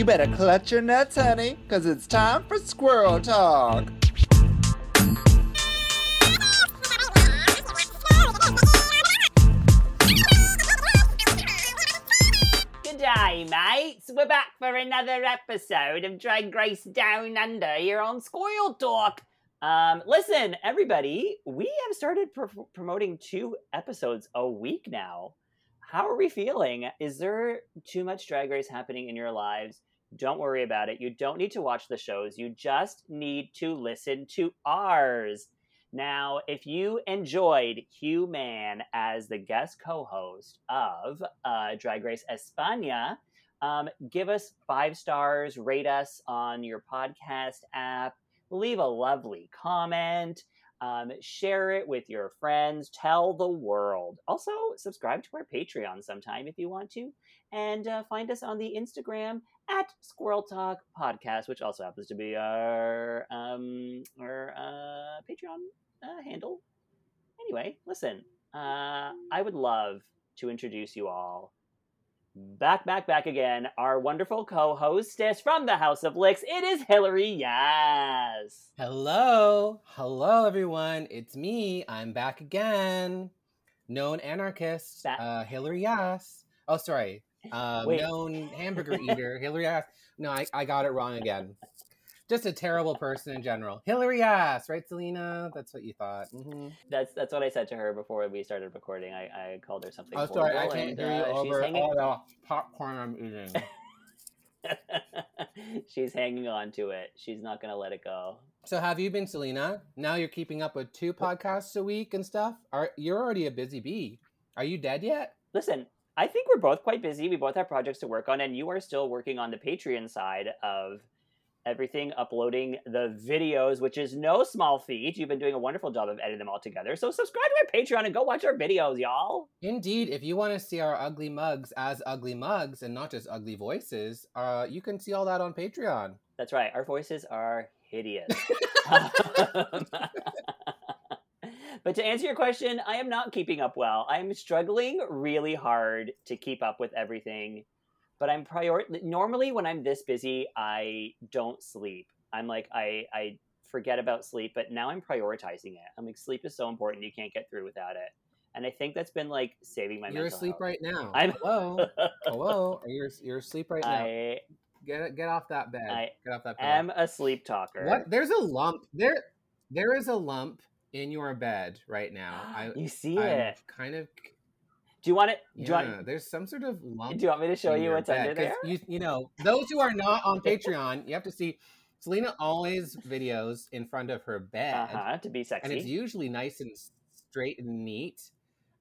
You better clutch your nuts, honey, because it's time for squirrel talk. Good day, mates. We're back for another episode of Drag Race Down Under here on Squirrel Talk. Um, listen, everybody, we have started pr- promoting two episodes a week now. How are we feeling? Is there too much drag race happening in your lives? Don't worry about it. You don't need to watch the shows. You just need to listen to ours. Now, if you enjoyed Hugh Mann as the guest co host of uh, Drag Race España, um, give us five stars, rate us on your podcast app, leave a lovely comment, um, share it with your friends, tell the world. Also, subscribe to our Patreon sometime if you want to, and uh, find us on the Instagram at Squirrel Talk Podcast, which also happens to be our um, our uh, Patreon uh, handle. Anyway, listen, uh, I would love to introduce you all back, back, back again. Our wonderful co-hostess from the House of Licks. It is Hillary Yaz. Hello, hello everyone. It's me. I'm back again. Known anarchist, uh, Hillary Yass. Oh, sorry. Uh, known hamburger eater, Hillary Yass. No, I, I got it wrong again. Just a terrible person in general. Hillary ass, right, Selena? That's what you thought. hmm That's that's what I said to her before we started recording. I, I called her something. Oh, sorry. I can't and, hear you uh, over hanging- all the popcorn I'm eating. She's hanging on to it. She's not going to let it go. So have you been, Selena? Now you're keeping up with two podcasts a week and stuff. Are you're already a busy bee? Are you dead yet? Listen, I think we're both quite busy. We both have projects to work on, and you are still working on the Patreon side of everything, uploading the videos, which is no small feat. You've been doing a wonderful job of editing them all together. So subscribe to our Patreon and go watch our videos, y'all. Indeed, if you want to see our ugly mugs as ugly mugs and not just ugly voices, uh, you can see all that on Patreon. That's right. Our voices are hideous. but to answer your question, I am not keeping up well. I'm struggling really hard to keep up with everything. But I'm prior normally when I'm this busy, I don't sleep. I'm like I I forget about sleep, but now I'm prioritizing it. I'm like sleep is so important. You can't get through without it. And I think that's been like saving my You're asleep health. right now. I'm- Hello, hello. Are you you're asleep right now? I Get get off that bed. I get off that pillow. am a sleep talker. What? There's a lump. There, there is a lump in your bed right now. I, you see I'm it? kind of. Do you want it? Do Yeah, you want? there's some sort of lump. Do you want me to show you what's bed, under there? You, you know, those who are not on Patreon, you have to see. Selena always videos in front of her bed, Uh huh. To be sexy. and it's usually nice and straight and neat,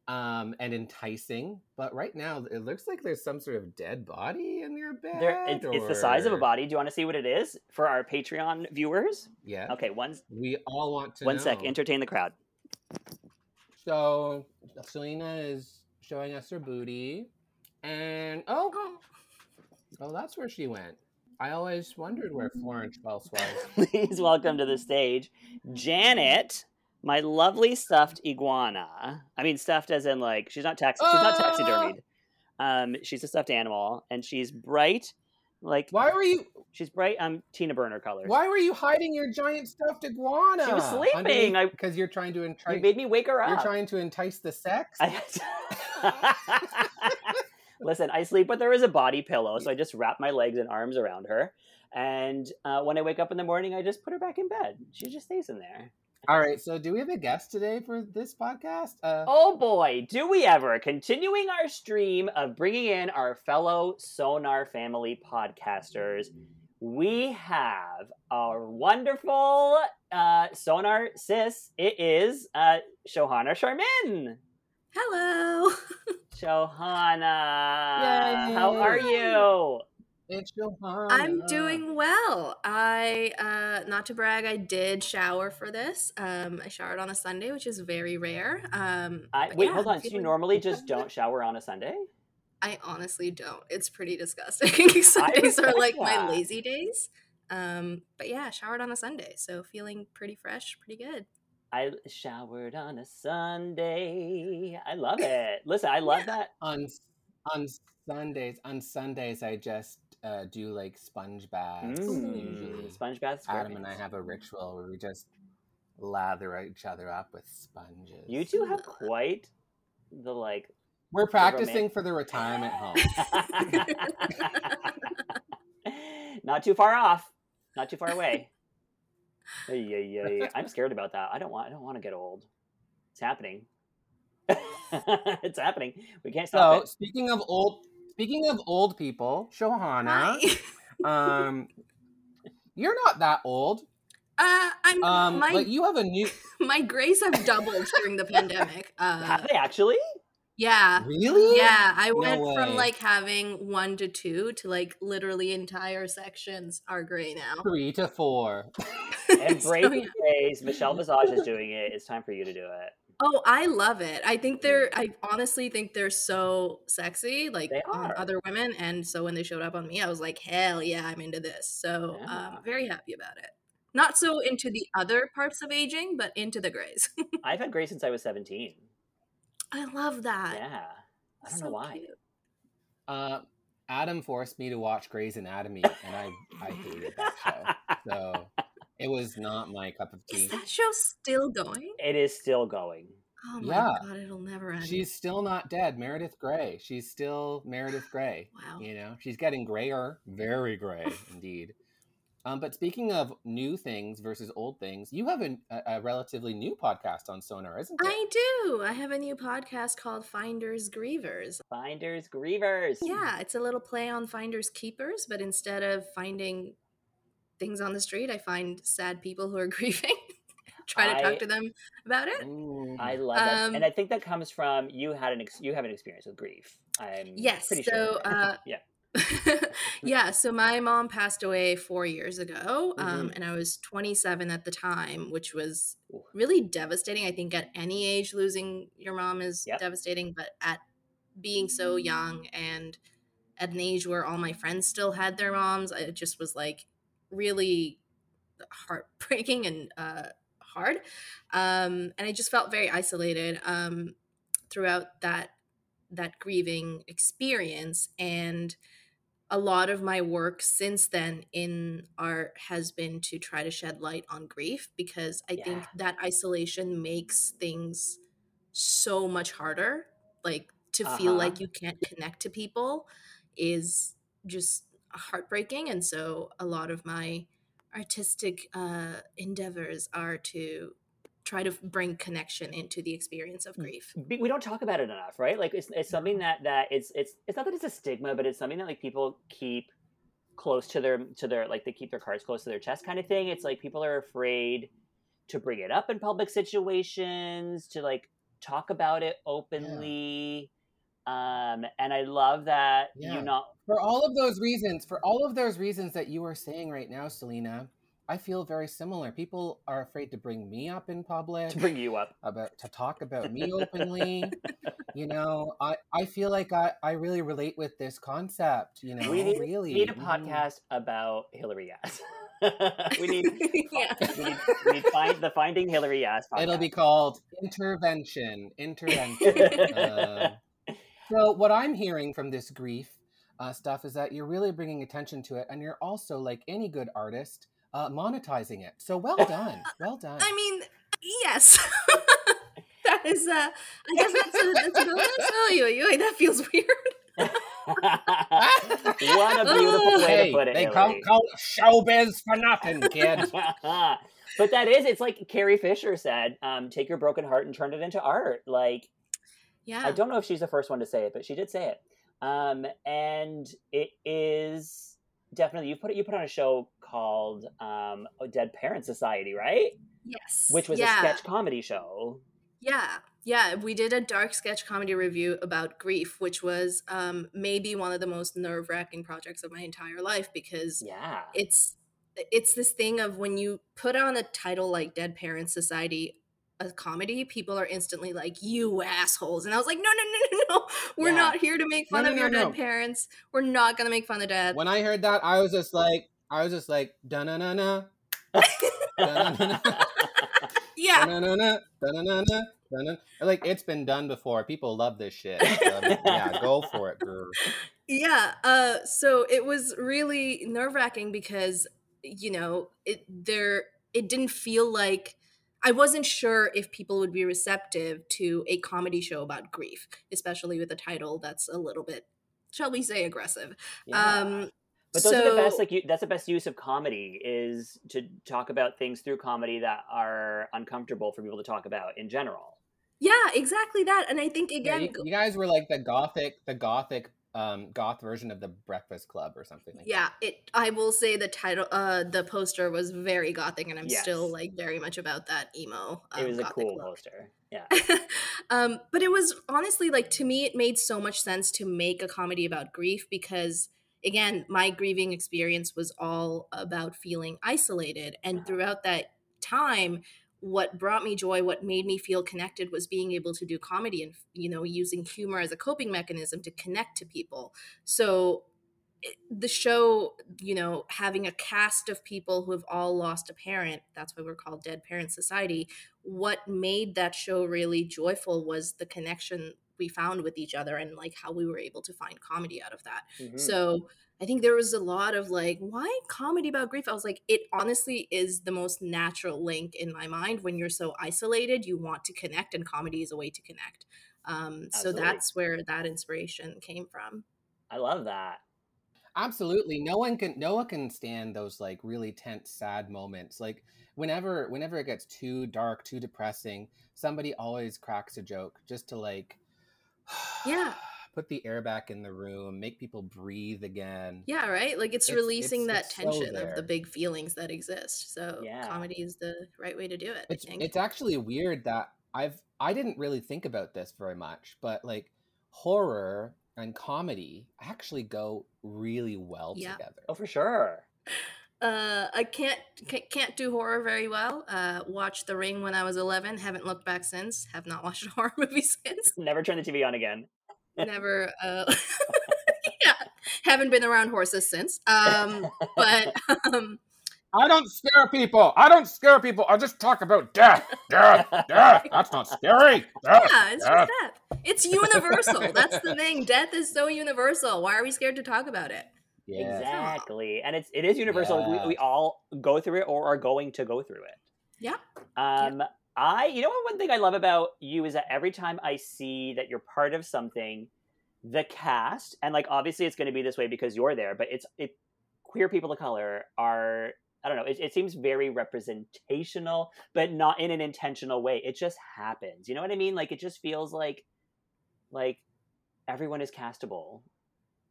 um, and enticing. But right now, it looks like there's some sort of dead body in your bed. There, it's, it's the size of a body. Do you want to see what it is for our Patreon viewers? Yeah. Okay, one We all want to. one sec. Entertain the crowd. So Selena is showing us her booty, and oh, oh, that's where she went. I always wondered where Florence Wells was. Please welcome to the stage, Janet, my lovely stuffed iguana. I mean, stuffed as in like she's not tax. She's not Ah! taxidermied. Um, she's a stuffed animal, and she's bright, like Why were you? she's bright. Um, Tina Burner colors. Why were you hiding your giant stuffed iguana? She was sleeping. Because you're trying to entice. You made me wake her up. You're trying to entice the sex. I... Listen, I sleep but there is a body pillow, so I just wrap my legs and arms around her. And uh, when I wake up in the morning, I just put her back in bed. She just stays in there. All right. So, do we have a guest today for this podcast? Uh, Oh boy, do we ever! Continuing our stream of bringing in our fellow Sonar family podcasters, we have our wonderful uh, Sonar sis. It is uh, Shohana Sharmin. Hello. Shohana. Yay. how are you? it's Shohana. I'm doing well. I uh not to brag, I did shower for this. Um I showered on a Sunday, which is very rare. Um I, wait, yeah, hold on. I'm So you feeling- normally just don't shower on a Sunday? I honestly don't. It's pretty disgusting. Sundays are respect like my lazy days. Um but yeah, showered on a Sunday, so feeling pretty fresh, pretty good. I showered on a Sunday. I love it. Listen, I love Yeah. that. on on Sundays, on Sundays, I just uh, do like sponge baths. Mm, Usually, sponge baths. Adam and I have a ritual where we just lather each other up with sponges. You two have quite the like. We're practicing for the retirement home. Not too far off. Not too far away. Ay, ay, ay. I'm scared about that. I don't want. I don't want to get old. It's happening. it's happening. We can't stop So, it. speaking of old, speaking of old people, Shohana, um, you're not that old. Uh, I'm Um, my but you have a new. my grays have doubled during the pandemic. Uh, Have they actually? Yeah, Really? yeah. I No went way. from like having one to two to like literally entire sections are gray now. Three to four. Embrace So, the yeah. grays. Michelle Visage is doing it. It's time for you to do it. Oh, I love it. I think they're. I honestly think they're so sexy, like They on are. other women. And so when they showed up on me, I was like, hell yeah, I'm into this. So Yeah. um, very happy about it. Not so into the other parts of aging, but into the grays. I've had gray since I was 17. I love that. Yeah. I don't know why. Uh, Adam forced me to watch Grey's Anatomy, and I I hated that show. So it was not my cup of tea. Is that show still going? It is still going. Oh my Yeah. god, it'll never end. She's still not dead, Meredith Grey. She's still Meredith Grey. wow. You know, she's getting grayer, very gray indeed. Um, but speaking of new things versus old things, you have a, a relatively new podcast on Sonar, isn't it? I do. I have a new podcast called Finders Grievers. Finders, grievers. Yeah, it's a little play on Finders Keepers, but instead of finding things on the street, I find sad people who are grieving. Try to I- talk to them about it. I love that, Um, and I think that comes from you had an ex- you have an experience with grief. I'm Yes. pretty so, sure. uh, yeah, yeah. So my mom passed away four years ago, Mm-hmm. um, and I was 27 at the time, which was really devastating. I think at any age, losing your mom is Yep. devastating, but at being so young and at an age where all my friends still had their moms, it just was like really heartbreaking and uh, hard. Um, and I just felt very isolated um, throughout that that grieving experience and a lot of my work since then in art has been to try to shed light on grief because I think that isolation makes things so much harder. Like to feel Uh-huh. like you can't connect to people is just heartbreaking. And so a lot of my artistic uh, endeavors are to try to bring connection into the experience of grief. we we don't talk about it enough, right? Like it's it's something that that it's it's it's not that it's a stigma, but it's something that like people keep close to their to their like they keep their cards close to their chest kind of thing. It's like people are afraid to bring it up in public situations, to like talk about it openly. Um, and I love that Yeah. you not For all of those reasons, for all of those reasons that you are saying right now, Selena, I feel very similar. People are afraid to bring me up in public, to bring you up. about to talk about me openly. you know, I, I feel like I, I really relate with this concept, you know, We need- really. Need a Mm. podcast about Hillary Yass. we need yeah. we need, we need find the Finding Hillary Yass podcast. It'll be called intervention. Intervention. um, so what I'm hearing from this grief uh, stuff is that you're really bringing attention to it, and you're also, like any good artist, uh, monetizing it. So well done, well done. I mean, yes. that is uh I guess that's a that's a bonus. Oh you, you that feels weird. what a beautiful way hey, to put it. they call, Hillary. call showbiz for nothing, kid. but that is, it's like Carrie Fisher said, um, take your broken heart and turn it into art. Like, Yeah. I don't know if she's the first one to say it, but she did say it. Um, and it is definitely, you put it, you put on a show called um, Dead Parent Society, right? yes. Which was yeah. a sketch comedy show. Yeah. Yeah. We did a dark sketch comedy review about grief, which was um maybe one of the most nerve wracking projects of my entire life because Yeah. it's it's this thing of when you put on a title like Dead Parents Society a comedy, people are instantly like, "You assholes!" And I was like, "No, no, no, no, no! We're Yeah. not here to make fun No, of no, your no, dead parents. We're not gonna make fun of dad." when I heard that, I was just like, I was just like, da na na na, yeah, da na na na, da na na na. Like it's been done before. People love this shit. So, yeah, go for it, girl. Yeah. Uh, so it was really nerve wracking because you know it there it didn't feel like I wasn't sure if people would be receptive to a comedy show about grief, especially with a title that's a little bit, shall we say, aggressive. Yeah. Um, But those are the best. Like you, that's the best use of comedy is to talk about things through comedy that are uncomfortable for people to talk about in general. yeah, exactly that. And I think Yeah, again, you, you guys were like the gothic, the gothic, um, goth version of the Breakfast Club or something. Like yeah it i will say the title uh the poster was very gothic and i'm still like very much about that emo um, it was a cool look. poster. Yeah. um but it was honestly like to me it made so much sense to make a comedy about grief because again my grieving experience was all about feeling isolated and throughout that time what brought me joy what made me feel connected was being able to do comedy and you know using humor as a coping mechanism to connect to people. So eh, the show you know having a cast of people who have all lost a parent that's why we're called dead parent society what made that show really joyful was the connection we found with each other and like how we were able to find comedy out of that Mhm. so I think there was a lot of like, why comedy about grief? I was like, it honestly is the most natural link in my mind. When you're so isolated, you want to connect, and comedy is a way to connect. Um, so that's where that inspiration came from. I love that. Absolutely. No one can no one can stand those like really tense, sad moments. Like whenever whenever it gets too dark, too depressing, somebody always cracks a joke just to like Yeah. put the air back in the room, make people breathe again. Yeah, right. Like it's, It's- releasing it's- that it's so tension of the big feelings that exist. So Yeah. comedy is the right way to do it. It's I think. it's actually weird that I've I didn't really think about this very much, but like horror and comedy actually go really well Yeah. together. Oh, for sure. Uh, I can't can't do horror very well. Uh, watched The Ring when I was eleven. Haven't looked back since. Have not watched a horror movie since. Never turn the TV on again. Never. Uh, yeah, haven't been around horses since. Um, but um, I don't scare people. I don't scare people. I just talk about death. Death. Death. That's not scary. Death. yeah, it's death. just that. It's universal. That's the thing. Death is so universal. Why are we scared to talk about it? Yes. Exactly. And it's it is universal. We, we all go through it or are going to go through it. Yeah. Um I you know what one thing I love about you is that every time I see that you're part of something, the cast, and like obviously it's gonna be this way because you're there, but it's it queer people of color are I don't know, it, it seems very representational, but not in an intentional way. It just happens. You know what I mean? Like it just feels like like everyone is castable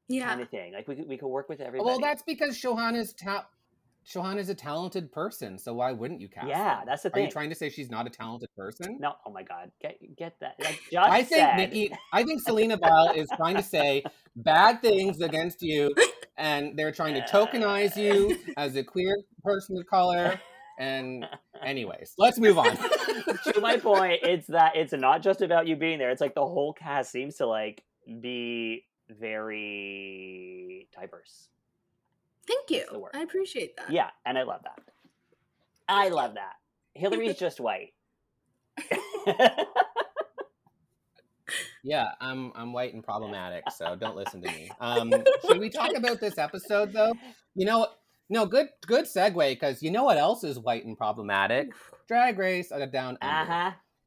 Yeah. kind of thing. Like we could, we could work with everybody. Well, that's because Shohan is ta- Shohan is a talented person, so why wouldn't you cast? Yeah, her? that's the thing. Are you trying to say she's not a talented person? no. Oh my god, get get that. Like just I think said, Nikki. I think Selena Vyle is trying to say bad things against you, and they're trying to tokenize you as a queer person of color. And, anyways, let's move on. to my point, it's that it's not just about you being there. It's like the whole cast seems to like be very diverse. Thank you. That's the word. I appreciate that. Yeah, and I love that. I love that. Hillary's just white. Yeah, I'm I'm white and problematic, so don't listen to me. Um, should we talk about this episode though? You know, no, good good segue because you know what else is white and problematic? Drag Race uh, Down uh Under.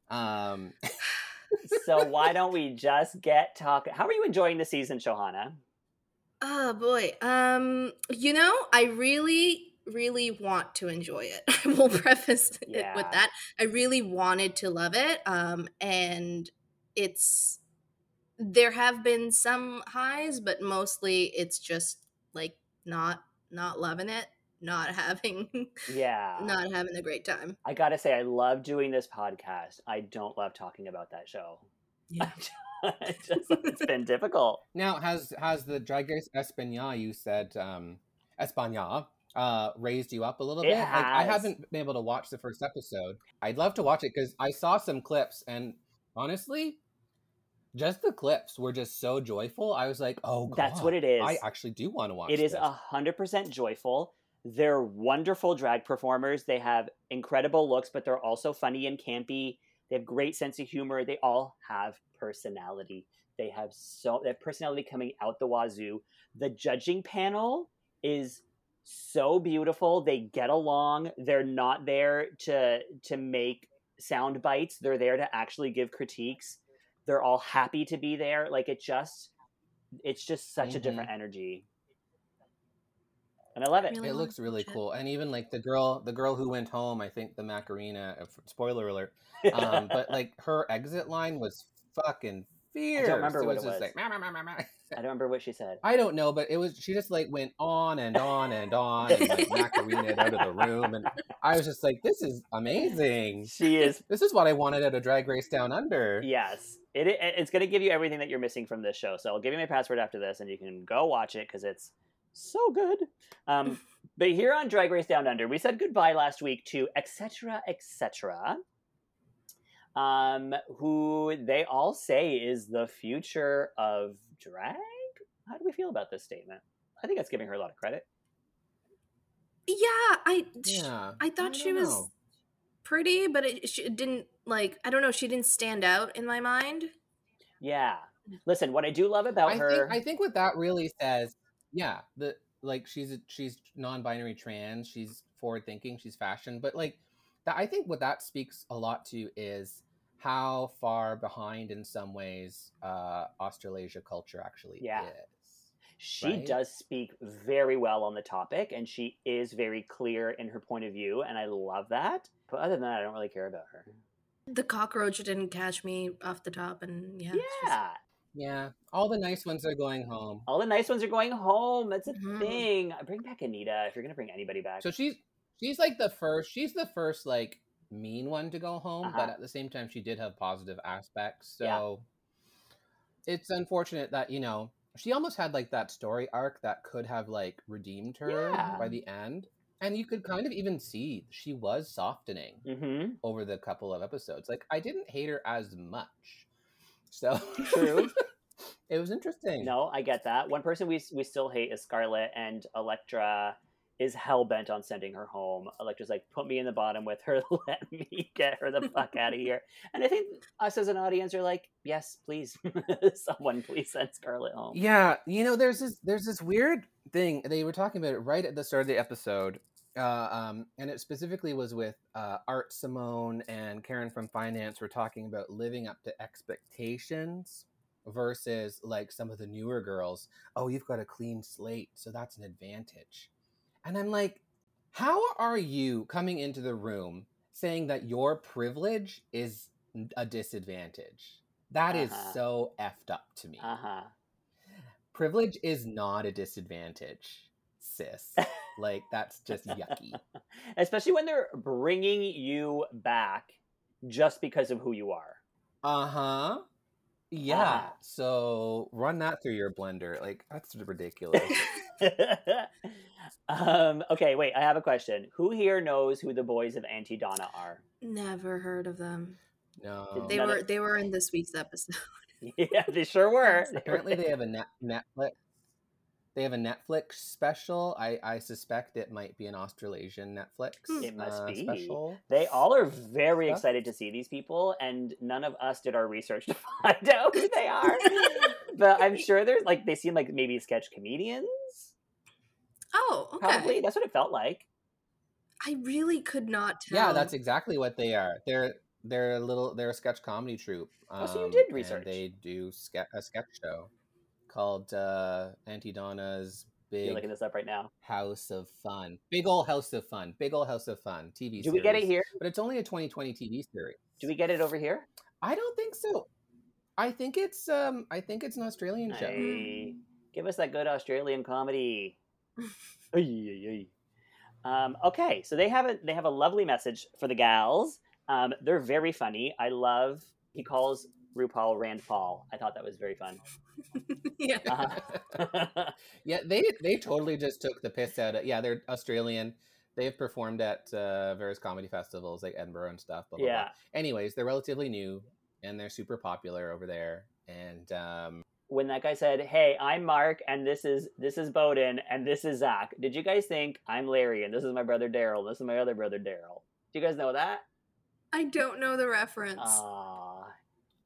huh. Um, So why don't we just get talking? How are you enjoying the season, Shohana? Oh boy. Um, you know, I really really want to enjoy it. I will preface it with that. I really wanted to love it. Um and it's there have been some highs, but mostly it's just like not not loving it, not having Yeah. not having a great time. I gotta say, I love doing this podcast. I don't love talking about that show. Yeah. Just, it's been difficult. now has has the Drag Race España you said um, España uh, raised you up a little It bit? Like, I haven't been able to watch the first episode. I'd love to watch it because I saw some clips and honestly. Just the clips were just so joyful. I was like, "Oh, God, That's what it is. I actually do want to watch. It. It is a hundred percent joyful. They're wonderful drag performers. They have incredible looks, but they're also funny and campy. They have great sense of humor. They all have personality. They have so they have personality coming out the wazoo. The judging panel is so beautiful. They get along. They're not there to to make sound bites. They're there to actually give critiques. They're all happy to be there. Like it just it's just such a Mhm. different energy. And I love it. Really it looks really watch it. cool and even like the girl the girl who went home i think the macarena spoiler alert um but like her exit line was fucking fierce I don't remember what was it was. like "Meow, meow, meow, meow, meow." I don't remember what she said. i don't know but it was she just like went on and on and on and like macarena out of the room and i was just like this is amazing She is this is what i wanted out of drag race down under yes. It, it it's going to give you everything that you're missing from this show. So I'll give you my password after this, and you can go watch it because it's so good. Um, but here on Drag Race Down Under, we said goodbye last week to Etcetera Etcetera Um, who they all say is the future of drag. How do we feel about this statement? I think that's giving her a lot of credit. Yeah, I yeah I thought I she was know. pretty, but it, she didn't like I don't know. She didn't stand out in my mind. Yeah. Listen, what I do love about I her. think I think what that really says, yeah, the like she's a, she's non-binary trans, she's forward thinking, she's fashion, but like that I think what that speaks a lot to is how far behind in some ways uh Australasia culture actually Yeah. is. She right? does speak very well on the topic, and she is very clear in her point of view, and I love that. But other than that, I don't really care about her. The cockroach didn't catch me off the top, and yeah, it's just- Yeah, Yeah, all the nice ones are going home. all the nice ones are going home. That's a Mhm. thing. Bring back Anita if you're gonna bring anybody back. So she's she's like the first she's the first like mean one to go home, but Uh-huh. at the same time she did have positive aspects. Yeah. So it's unfortunate that, you know, she almost had like that story arc that could have like redeemed her Yeah. by the end. And you could kind of even see she was softening mm-hmm. over the couple of episodes. Like I didn't hate her as much. So True. it was interesting. No, I get that. One person we we still hate is Scarlet, and Elektra is hell bent on sending her home. Elektra's like, put me in the bottom with her. Let me get her the fuck out of here. And I think us as an audience are like, yes, please, someone please send Scarlet home. Yeah, you know, there's this there's this weird thing they were talking about it right at the start of the episode, uh, um, and it specifically was with uh, Art Simone and Karen from Finance. Were talking about living up to expectations versus like some of the newer girls. Oh, you've got a clean slate, so that's an advantage. And I'm like, how are you coming into the room saying that your privilege is a disadvantage? That is Uh-huh. so effed up to me Uh huh. privilege is not a disadvantage sis like that's just yucky Especially when they're bringing you back just because of who you are. uh-huh yeah Uh-huh. so run that through your blender like that's ridiculous um, okay, wait. I have a question. Who here knows who the boys of Aunty Donna are? never heard of them. no They None of- were they were in this week's episode. yeah, they sure were. apparently they have a net netflix they have a netflix special i i suspect it might be an australasian netflix Hmm. It must uh, be. special They all are very Stuff. excited to see these people, and none of us did our research to find out who they are. but I'm sure there's like they seem like maybe sketch comedians. Oh, okay. Probably that's what it felt like. I really could not tell. yeah that's exactly what they are they're they're a little they're a sketch comedy troupe Oh, so you um, did and research. they do ske- a sketch show called uh Aunty Donna's You're big looking this up right now. house of fun big old house of fun big old house of fun tv Do we get it here? but it's only a 2020 tv series Do we get it over here? i don't think so i think it's um i think it's an australian show give us that good Australian comedy. Um, okay, so they have a they have a lovely message for the gals. Um, they're very funny. I love. He calls RuPaul Rand Paul. I thought that was very fun. yeah. Uh-huh. yeah they they totally just took the piss out of yeah they're australian they've performed at uh, various comedy festivals like edinburgh and stuff blah, blah, blah. yeah, anyways they're relatively new and they're super popular over there and um when that guy said, "Hey, I'm Mark, and this is this is Broden, and this is Zach," did you guys think I'm Larry, and this is my brother Daryl, this is my other brother Daryl? Do you guys know that? I don't know the reference. Aw.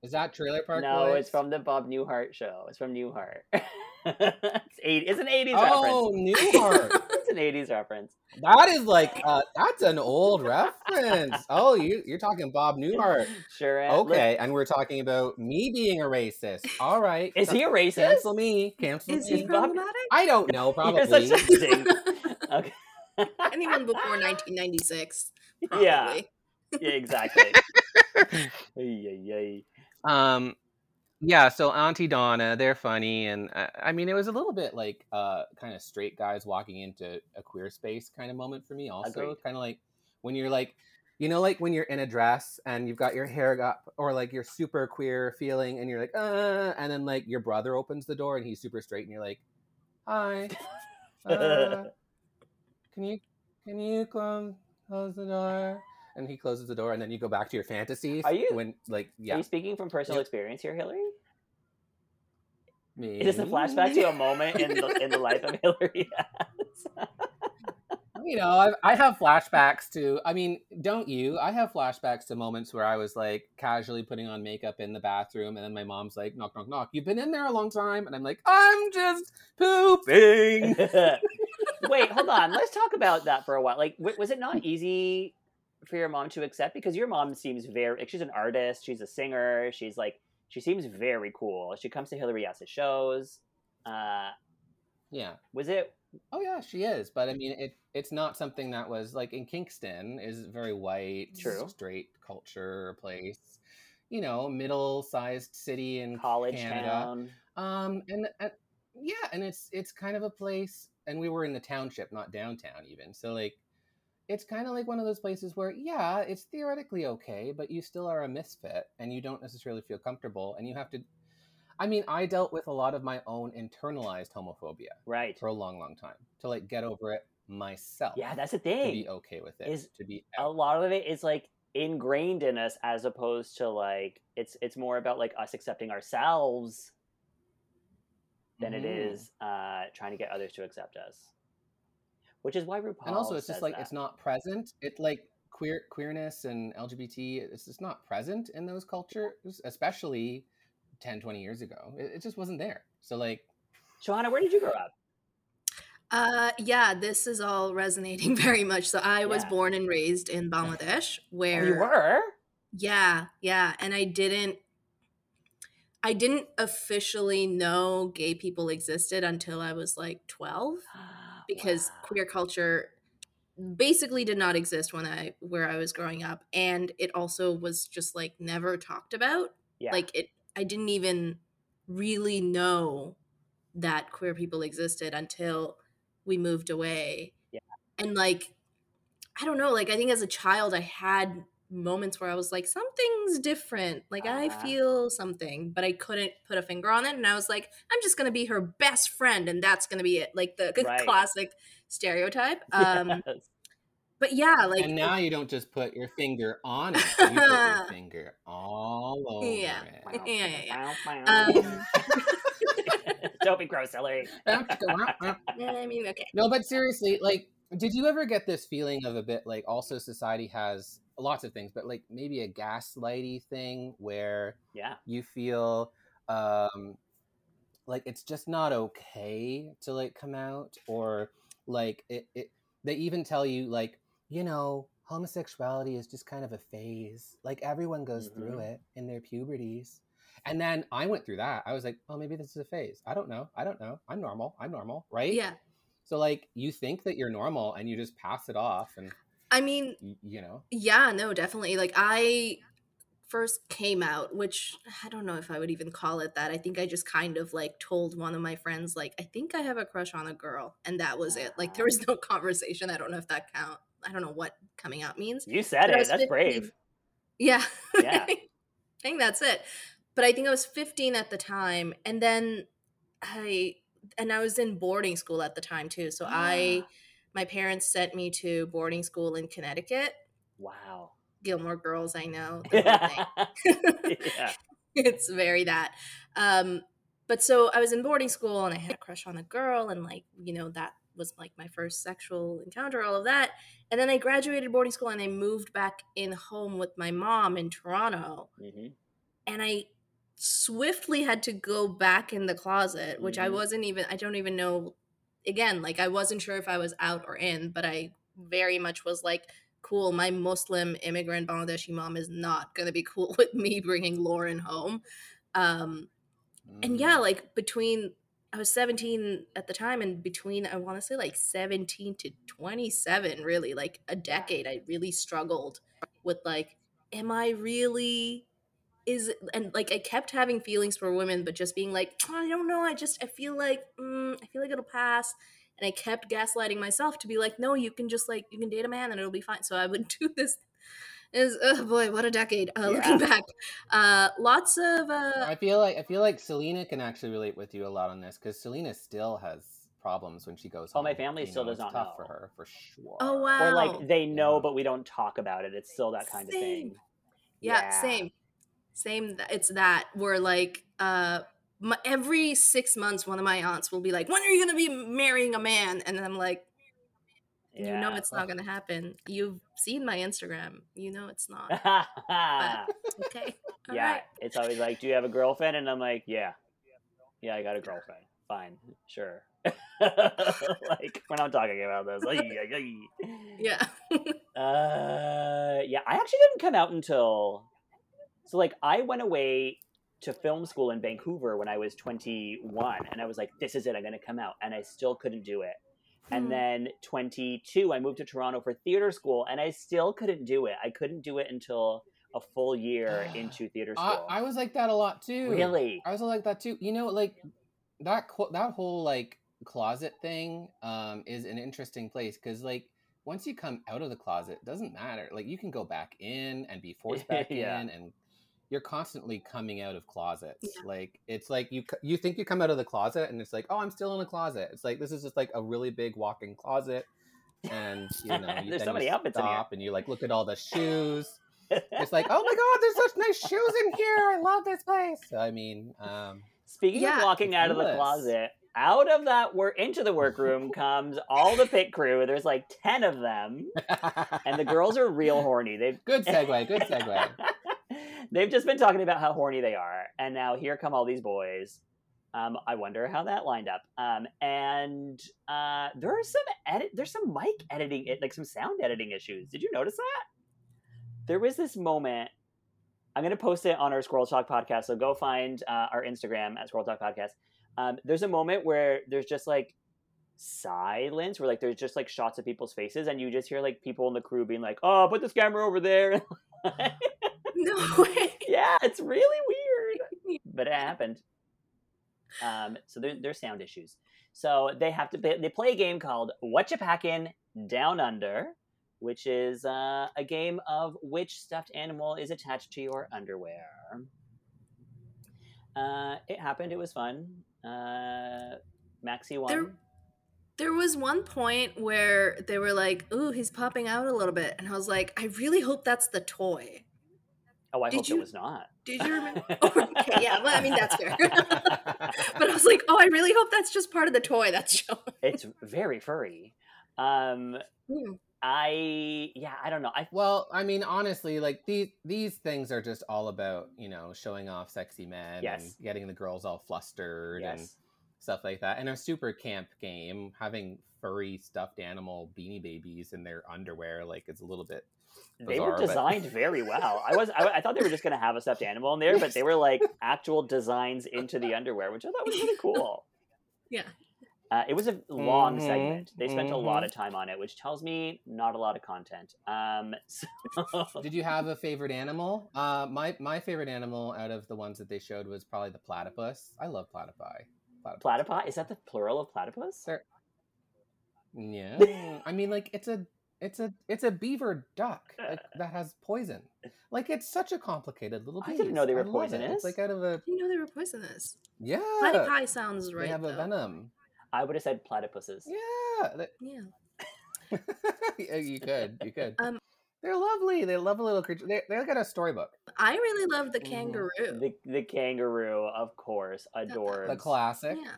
Is that Trailer Park no, Boys? it's from the Bob Newhart show. It's from Newhart. it's eight. It's an eighties Oh, reference. Newhart. it's an eighties reference. that is like uh, that's an old reference. Oh, you you're talking Bob Newhart. Sure. am. Look, Okay, and we're talking about me being a racist. All right. Is he a racist? Cancel me. Cancel Is me. Is Bob- problematic? I don't know. Probably. You're such a ding. Okay. Anyone before 1996. Yeah. Probably. yeah, exactly. Ay, ay, ay. Um, yeah. So Aunty Donna, they're funny, and uh, I mean, it was a little bit like uh, kind of straight guys walking into a queer space kind of moment for me. Also, kind of like when you're like, you know, like when you're in a dress and you've got your hair up, or like you're super queer feeling, and you're like, uh, and then like your brother opens the door and he's super straight, and you're like, hi, uh, can you can you come close the door? And he closes the door, and then you go back to your fantasies. Are you- when like Are you speaking from personal experience here, Hillary? me? Is this a flashback to a moment in the in the life of Hillary? Yes. you know, I, I have flashbacks to. I mean, don't you? I have flashbacks to moments where I was like casually putting on makeup in the bathroom, and then my mom's like, "Knock, knock, knock! You've been in there a long time," and I'm like, "I'm just pooping." Wait, hold on. Let's talk about that for a while. Like, w- was it not easy for your mom to accept? Because your mom seems very. She's an artist. She's a singer. She's like. She seems very cool. She comes to Hillary Yas's shows. Uh, yeah. was it? Oh yeah, she is. But I mean, it it's not something that was like in Kingston is very white, True. straight culture place. You know, middle-sized city in College Canada. town. Um, and, and yeah, and it's it's kind of a place, and we were in the township, not downtown even. So like, it's kind of like one of those places where yeah, it's theoretically okay, but you still are a misfit, and you don't necessarily feel comfortable, and you have to. I mean, I dealt with a lot of my own internalized homophobia Right. for a long, long time to like get over it myself. Yeah, that's the to be okay with it. Is to be a lot of it is like ingrained in us as opposed to like it's it's more about like us accepting ourselves than it Mhm. is uh trying to get others to accept us which is why RuPaul and also it's just like that. it's not present. It like queer queerness and lgbt it's just not present in those cultures especially 10 20 years ago. It, it just wasn't there. So like Shohana, where did you grow up? Uh, yeah, this is all resonating very much. So I was Yeah. born and raised in Bangladesh, oh, where you were? Yeah, yeah, and I didn't I didn't officially know gay people existed until I was like 12 because Wow. queer culture basically did not exist when I where I was growing up and it also was just like never talked about. yeah Like it I didn't even really know that queer people existed until we moved away. Yeah. And like I don't know, like I think as a child I had moments where I was like something's different. Like I Ah. feel something, but I couldn't put a finger on it and I was like I'm just going to be her best friend and that's going to be it. Like the Right. classic stereotype. Um Yes. but yeah, like and now you don't just put your finger on it you put your finger all over Yeah. it Yeah, yeah, um, um don't be gross hillary I mean okay. No, but seriously, like, did you ever get this feeling of a bit like also society has lots of things, but like maybe a gaslighty thing where yeah. you feel um like it's just not okay to like come out? Or like it, it they even tell you like you know homosexuality is just kind of a phase. Like everyone goes through Mhm. it in their puberties. And then i went through that. I was like oh maybe this is a phase. I don't know. I don't know. I'm normal. I'm normal. Right? Yeah. So like you think that you're normal and you just pass it off and I mean, you know Yeah, no, definitely. Like I first came out, which I don't know if I would even call it that. I think I just kind of like told one of my friends like I think I have a crush on a girl and that was it. Like there was no ah. conversation. I don't know if that count. I don't know what coming out means. you said But it that's 15. brave Yeah. Yeah. I think that's it. But I think I was 15 at the time and then I and I was in boarding school at the time too. So I my parents sent me to boarding school in Connecticut. wow Gilmore Girls, I know. the whole thing. yeah it's very that. Um, but so I was in boarding school and I had a crush on a girl, and like you know that was like my first sexual encounter, all of that. And then I graduated boarding school and I moved back in home with my mom in Toronto. hmm And I swiftly had to go back in the closet, which I Mhm. wasn't even, I don't even know, again, like I wasn't sure if I was out or in, but I very much was like, cool, my Muslim immigrant Bangladeshi mom is not going to be cool with me bringing Lauren home. Um, and yeah, Mm. like between I was 17 at the time, and between I want to say like 17 to 27, really like a decade, I really struggled with like, am I really is and like I kept having feelings for women, but just being like, "Oh, I don't know, I just I feel like mm, I feel like it'll pass. And I kept gaslighting myself to be like, no, you can just like you can date a man and it'll be fine. So I would do this. Is oh boy, what a decade! Uh, Looking back, uh, lots of uh, I feel like I feel like Selena can actually relate with you a lot on this because Selena still has problems when she goes Oh, home. my family you still know, does it's not tough for her for sure. oh wow, Or like they know, Yeah. but we don't talk about it. It's still that kind of Same. thing. Yeah, same. Same. th- It's that where like uh my, every six months, one of my aunts will be like, "When are you gonna be marrying a man?" And I'm like, "You know, Yeah. it's not gonna happen. You've seen my Instagram. You know, it's not. yeah, Okay, all right. it's always like, "Do you have a girlfriend?" And I'm like, "Yeah, yeah, I got a girlfriend. Fine, sure." like when I'm talking about this, like, Yeah. Uh, yeah, I actually didn't come out until so like I went away to film school in Vancouver when I was 21 and I was like this is it I'm going to come out and I still couldn't do it. And Hmm. then 22 I moved to Toronto for theater school and I still couldn't do it. I couldn't do it until a full year into theater school. I was like that a lot too. really? I was like that too. You know, like that that whole like closet thing um is an interesting place because like once you come out of the closet, it doesn't matter. Like you can go back in and be forced back Yeah. in, and you're constantly coming out of closets. Yeah. Like it's like you you think you come out of the closet, and it's like oh I'm still in a closet. It's like this is just like a really big walk-in closet, and you know you, There's then so many you outfits in stop and you like look at all the shoes. It's like oh my god, there's such nice shoes in here. I love this place. So, I mean, um, Speaking Yeah. of walking out of the closet, out of that work into the workroom comes all the pit crew. There's like 10 of them. And the girls are real horny. They've good segue. Good segue. They've just been talking about how horny they are, and now here come all these boys. Um, I wonder how that lined up. Um, and uh, there are some edit. There's some mic editing, it like some sound editing issues. Did you notice that? There was this moment. I'm gonna post it on our Squirrel Talk podcast. So go find uh, our Instagram at Squirrel Talk podcast. Um, there's a moment where there's just like silence, where like there's just like shots of people's faces, and you just hear like people in the crew being like, "Oh, put this camera over there." No way. yeah, it's really weird, but it happened. Um, so there, there's sound issues. So they have to they play a game called What You Packin' Down Under, which is uh, a game of which stuffed animal is attached to your underwear. Uh, it happened. It was fun. Uh, Maxi won. There- There was one point where they were like, "Ooh, he's popping out a little bit," and I was like, "I really hope that's the toy." Oh, I did hope you- it was not. Did you remember? oh, okay, yeah, well, I mean that's fair. but I was like, "Oh, I really hope that's just part of the toy that's showing." It's very furry. Um, Hmm. I yeah, I don't know. I Well, I mean, honestly, like these these things are just all about you know showing off sexy men Yes. and getting the girls all flustered and stuff like that. And a super camp game having furry stuffed animal beanie babies in their underwear, like it's a little bit. They were bizarre, but- designed very well. I was I, I thought they were just gonna have a stuffed animal in there, but they were like actual designs into the underwear, which I thought was really cool. Yeah. Uh, it was a long Mhm, segment. They spent a lot of time on it, which tells me not a lot of content. Um, so Did you have a favorite animal? Uh, my my favorite animal out of the ones that they showed was probably the platypus. I love platypi. Platypus. platypi is that the plural of platypus? They're- Yeah, I mean, like it's a it's a it's a beaver duck like, that has poison. Like it's such a complicated little. I didn't know they were love it. poisonous. It's like out of a. didn't know they were poisonous. yeah. Platypi sounds right. they have a venom. I would have said platypuses. Yeah, Yeah. Yeah, you could, you could. Um, They're lovely. They're lovely little creatures. They they got a storybook. I really love the Mhm. kangaroo. The the kangaroo, of course, adorbs. The classic. Yeah.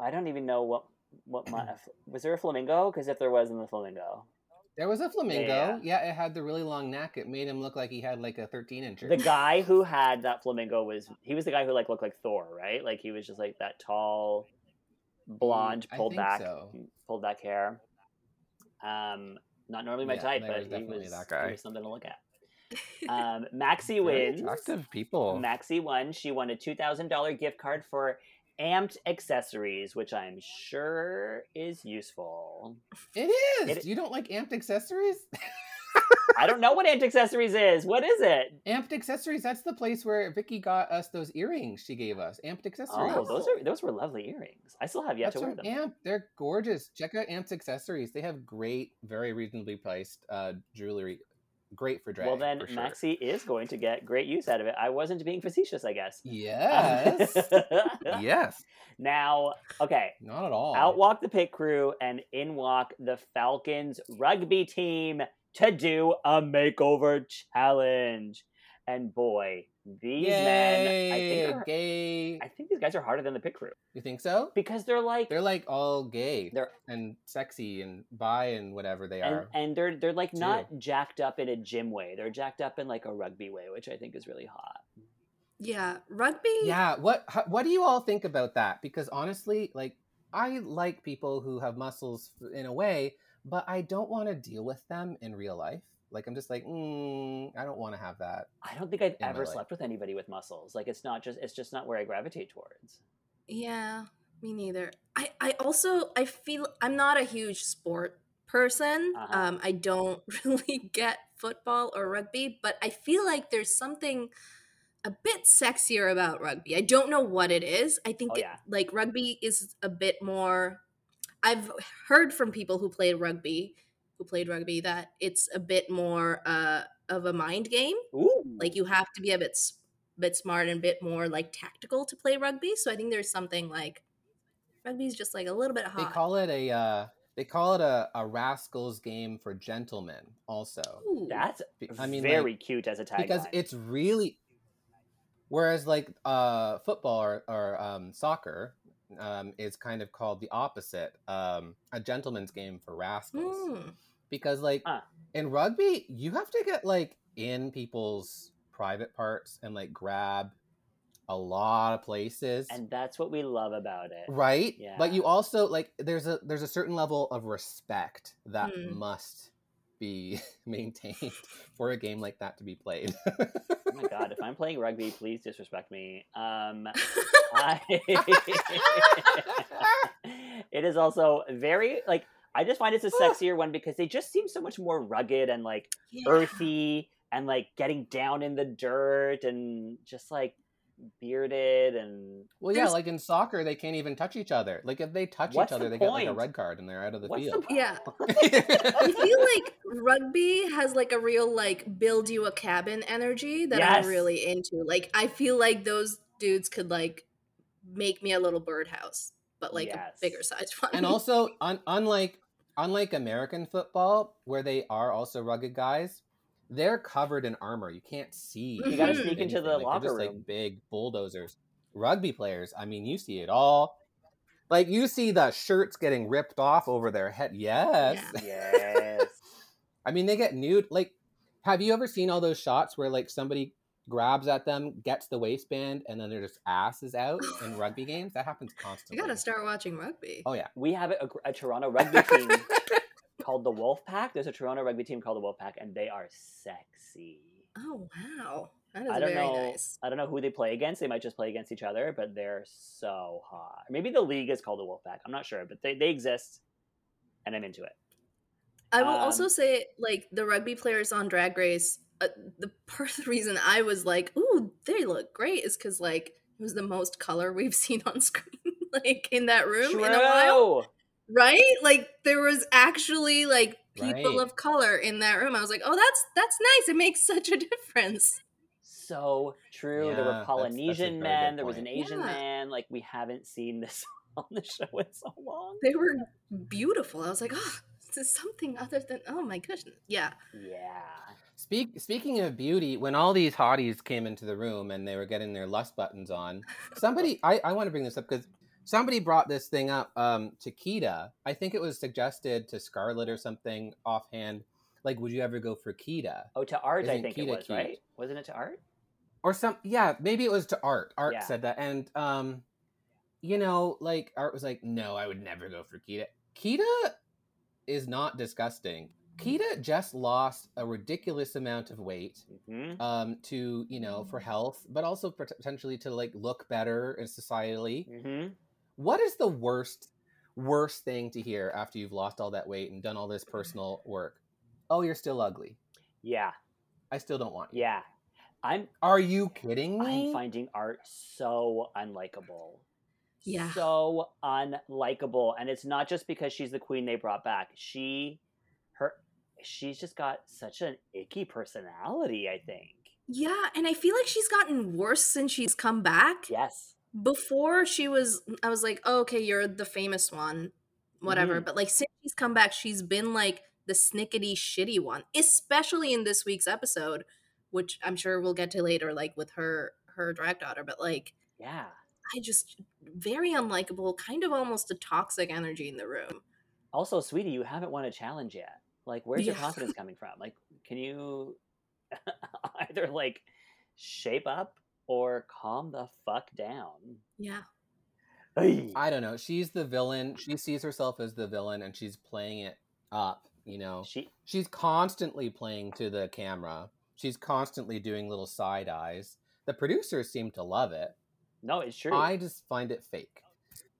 I don't even know what what my was there a flamingo? Because if there wasn't the flamingo, There was a flamingo. Yeah. Yeah. it had the really long neck. It made him look like he had like a 13 incher. the guy who had that flamingo was he was the guy who like looked like Thor, right? Like he was just like that tall, blonde, Mm, I pulled think back, so. pulled back hair. Um, not normally my Yeah, type, but was he definitely was, that he guy. was something to look at. Um, Maxi Very wins. attractive people. Maxi won. She won a two thousand dollar gift card for Amped accessories, which I'm sure is useful. It is. It- you don't like amped accessories? I don't know what Amped accessories is. What is it? amped accessories. That's the place where Vicky got us those earrings she gave us. Amped accessories. Oh, those are those were lovely earrings. I still have yet That's to wear them. Amp. They're gorgeous. Check out Amp's accessories. They have great, very reasonably priced uh, jewelry. Great for drag. well, then sure. Maxi is going to get great use out of it. I wasn't being facetious, I guess. Yes. yes. now, okay. Not at all. Out walk the pit crew and in walk the Falcons rugby team to do a makeover challenge. And boy, these men, I Yay, think, are, gay. I think these guys are harder than the pit crew You think so? because they're like They're like all gay they're and sexy and bi and whatever they and, are. and they're they're like too. not jacked up in a gym way. They're jacked up in like a rugby way, which I think is really hot. Yeah, rugby. Yeah, what how, what do you all think about that? Because honestly, like I like people who have muscles in a way, but I don't want to deal with them in real life. Like I'm just like, mm, I don't want to have that. I don't think I've ever slept with anybody with muscles. Like it's not just it's just not where I gravitate towards. Yeah, me neither. I I also I feel I'm not a huge sport person. Uh-huh. Um I don't really get football or rugby, but I feel like there's something a bit sexier about rugby. I don't know what it is. I think Oh, it, like rugby is a bit more I've heard from people who played rugby who played rugby that it's a bit more uh of a mind game Ooh, like you have to be a bit bit smart and a bit more like tactical to play rugby so i think there's something like rugby's just like a little bit hot They call it a uh, they call it a, a rascals game for gentlemen. Also, Ooh. that's I mean, very like, cute as a tagline. because it's really whereas like uh football or, or um, soccer um, is kind of called the opposite um, a gentleman's game for rascals Mm. because like Huh. in rugby you have to get like in people's private parts and like grab a lot of places and that's what we love about it. right yeah. but you also like there's a there's a certain level of respect that Hmm. must be maintained for a game like that to be played Oh my god, if I'm playing rugby, please disrespect me. Um I It is also very like I just find it's a sexier one because they just seem so much more rugged and like Yeah. earthy and like getting down in the dirt and just like bearded and Well, yeah, There's- like in soccer, they can't even touch each other. Like if they touch What's each other, the they get like a red card and they're out of the what's field. the Yeah. i feel like rugby has like a real like build you a cabin energy that Yes. i'm really into like i feel like those dudes could like make me a little birdhouse but like Yes. a bigger size one and also, un- unlike unlike American football, where they are also rugged guys, they're covered in armor. You can't see. You gotta mm-hmm. sneak into the Like, they're locker just, room. Like big bulldozers. Rugby players. I mean, you see it all. Like you see the shirts getting ripped off over their head. Yes. Yeah. yes. I mean, they get nude. Like, have you ever seen all those shots where like somebody grabs at them, gets the waistband, and then their just ass is out in rugby games? That happens constantly. You gotta start watching rugby Oh yeah. We have a, a Toronto rugby team called the Wolf Pack. There's a Toronto rugby team called the Wolf Pack, and they are sexy. oh wow that is I don't very know. nice I don't know who they play against. They might just play against each other, but they're so hot. Maybe the league is called the Wolfpack. I'm not sure, but they, they exist, and I'm into it. I will Um, also say, like the rugby players on Drag Race, uh, the part of the reason I was like, "Ooh, they look great," is because like it was the most color we've seen on screen, like in that room in a while, True. Right? Like there was actually like people Right. of color in that room. I was like, "Oh, that's that's nice. It makes such a difference." So true. there Yeah, were that's- that's Polynesian men. There was an. Asian Yeah. man. Like we haven't seen this on the show in so long. They were beautiful. I was like, "Oh, this is something other than oh my goodness." Yeah, Yeah. Speak, speaking of beauty, when all these hotties came into the room and they were getting their lust buttons on, somebody, I, I want to bring this up because somebody brought this thing up um, to Kita. I think it was suggested to Scarlet or something offhand. Like, would you ever go for Kita Oh, to Art, I Isn't think it was cute? right. Wasn't it to Art? or some? Yeah, maybe it was to Art. Art Yeah. said that, and um, you know, like Art was like, "No, I would never go for Kita." Kita is not disgusting. Kita just lost a ridiculous amount of weight. hmm um, to you know for health, but also potentially to like look better in societally. hmm What is the worst worst thing to hear after you've lost all that weight and done all this personal work? Oh, you're still ugly. Yeah, I still don't want you. yeah. I'm Are you kidding me? I'm finding Art so unlikable. Yeah. So unlikable. And it's not just because she's the queen they brought back. She her she's just got such an icky personality, I think. Yeah, and I feel like she's gotten worse since she's come back. Yes. Before she was I was like, oh, "Okay, you're the famous one." Whatever. Mhm. But like since she's come back, she's been like the snickety shitty one, especially in this week's episode, which I'm sure we'll get to later like with her her drag daughter, but like Yeah. I just very unlikable, kind of almost a toxic energy in the room. Also, sweetie, you haven't won a challenge yet. Like, where's your confidence coming from? Like, can you either like shape up or calm the fuck down? Yeah. Ay. I don't know. She's the villain. She sees herself as the villain, and she's playing it up. You know, She she's constantly playing to the camera. She's constantly doing little side eyes. The producers seem to love it. no, it's true. I just find it fake.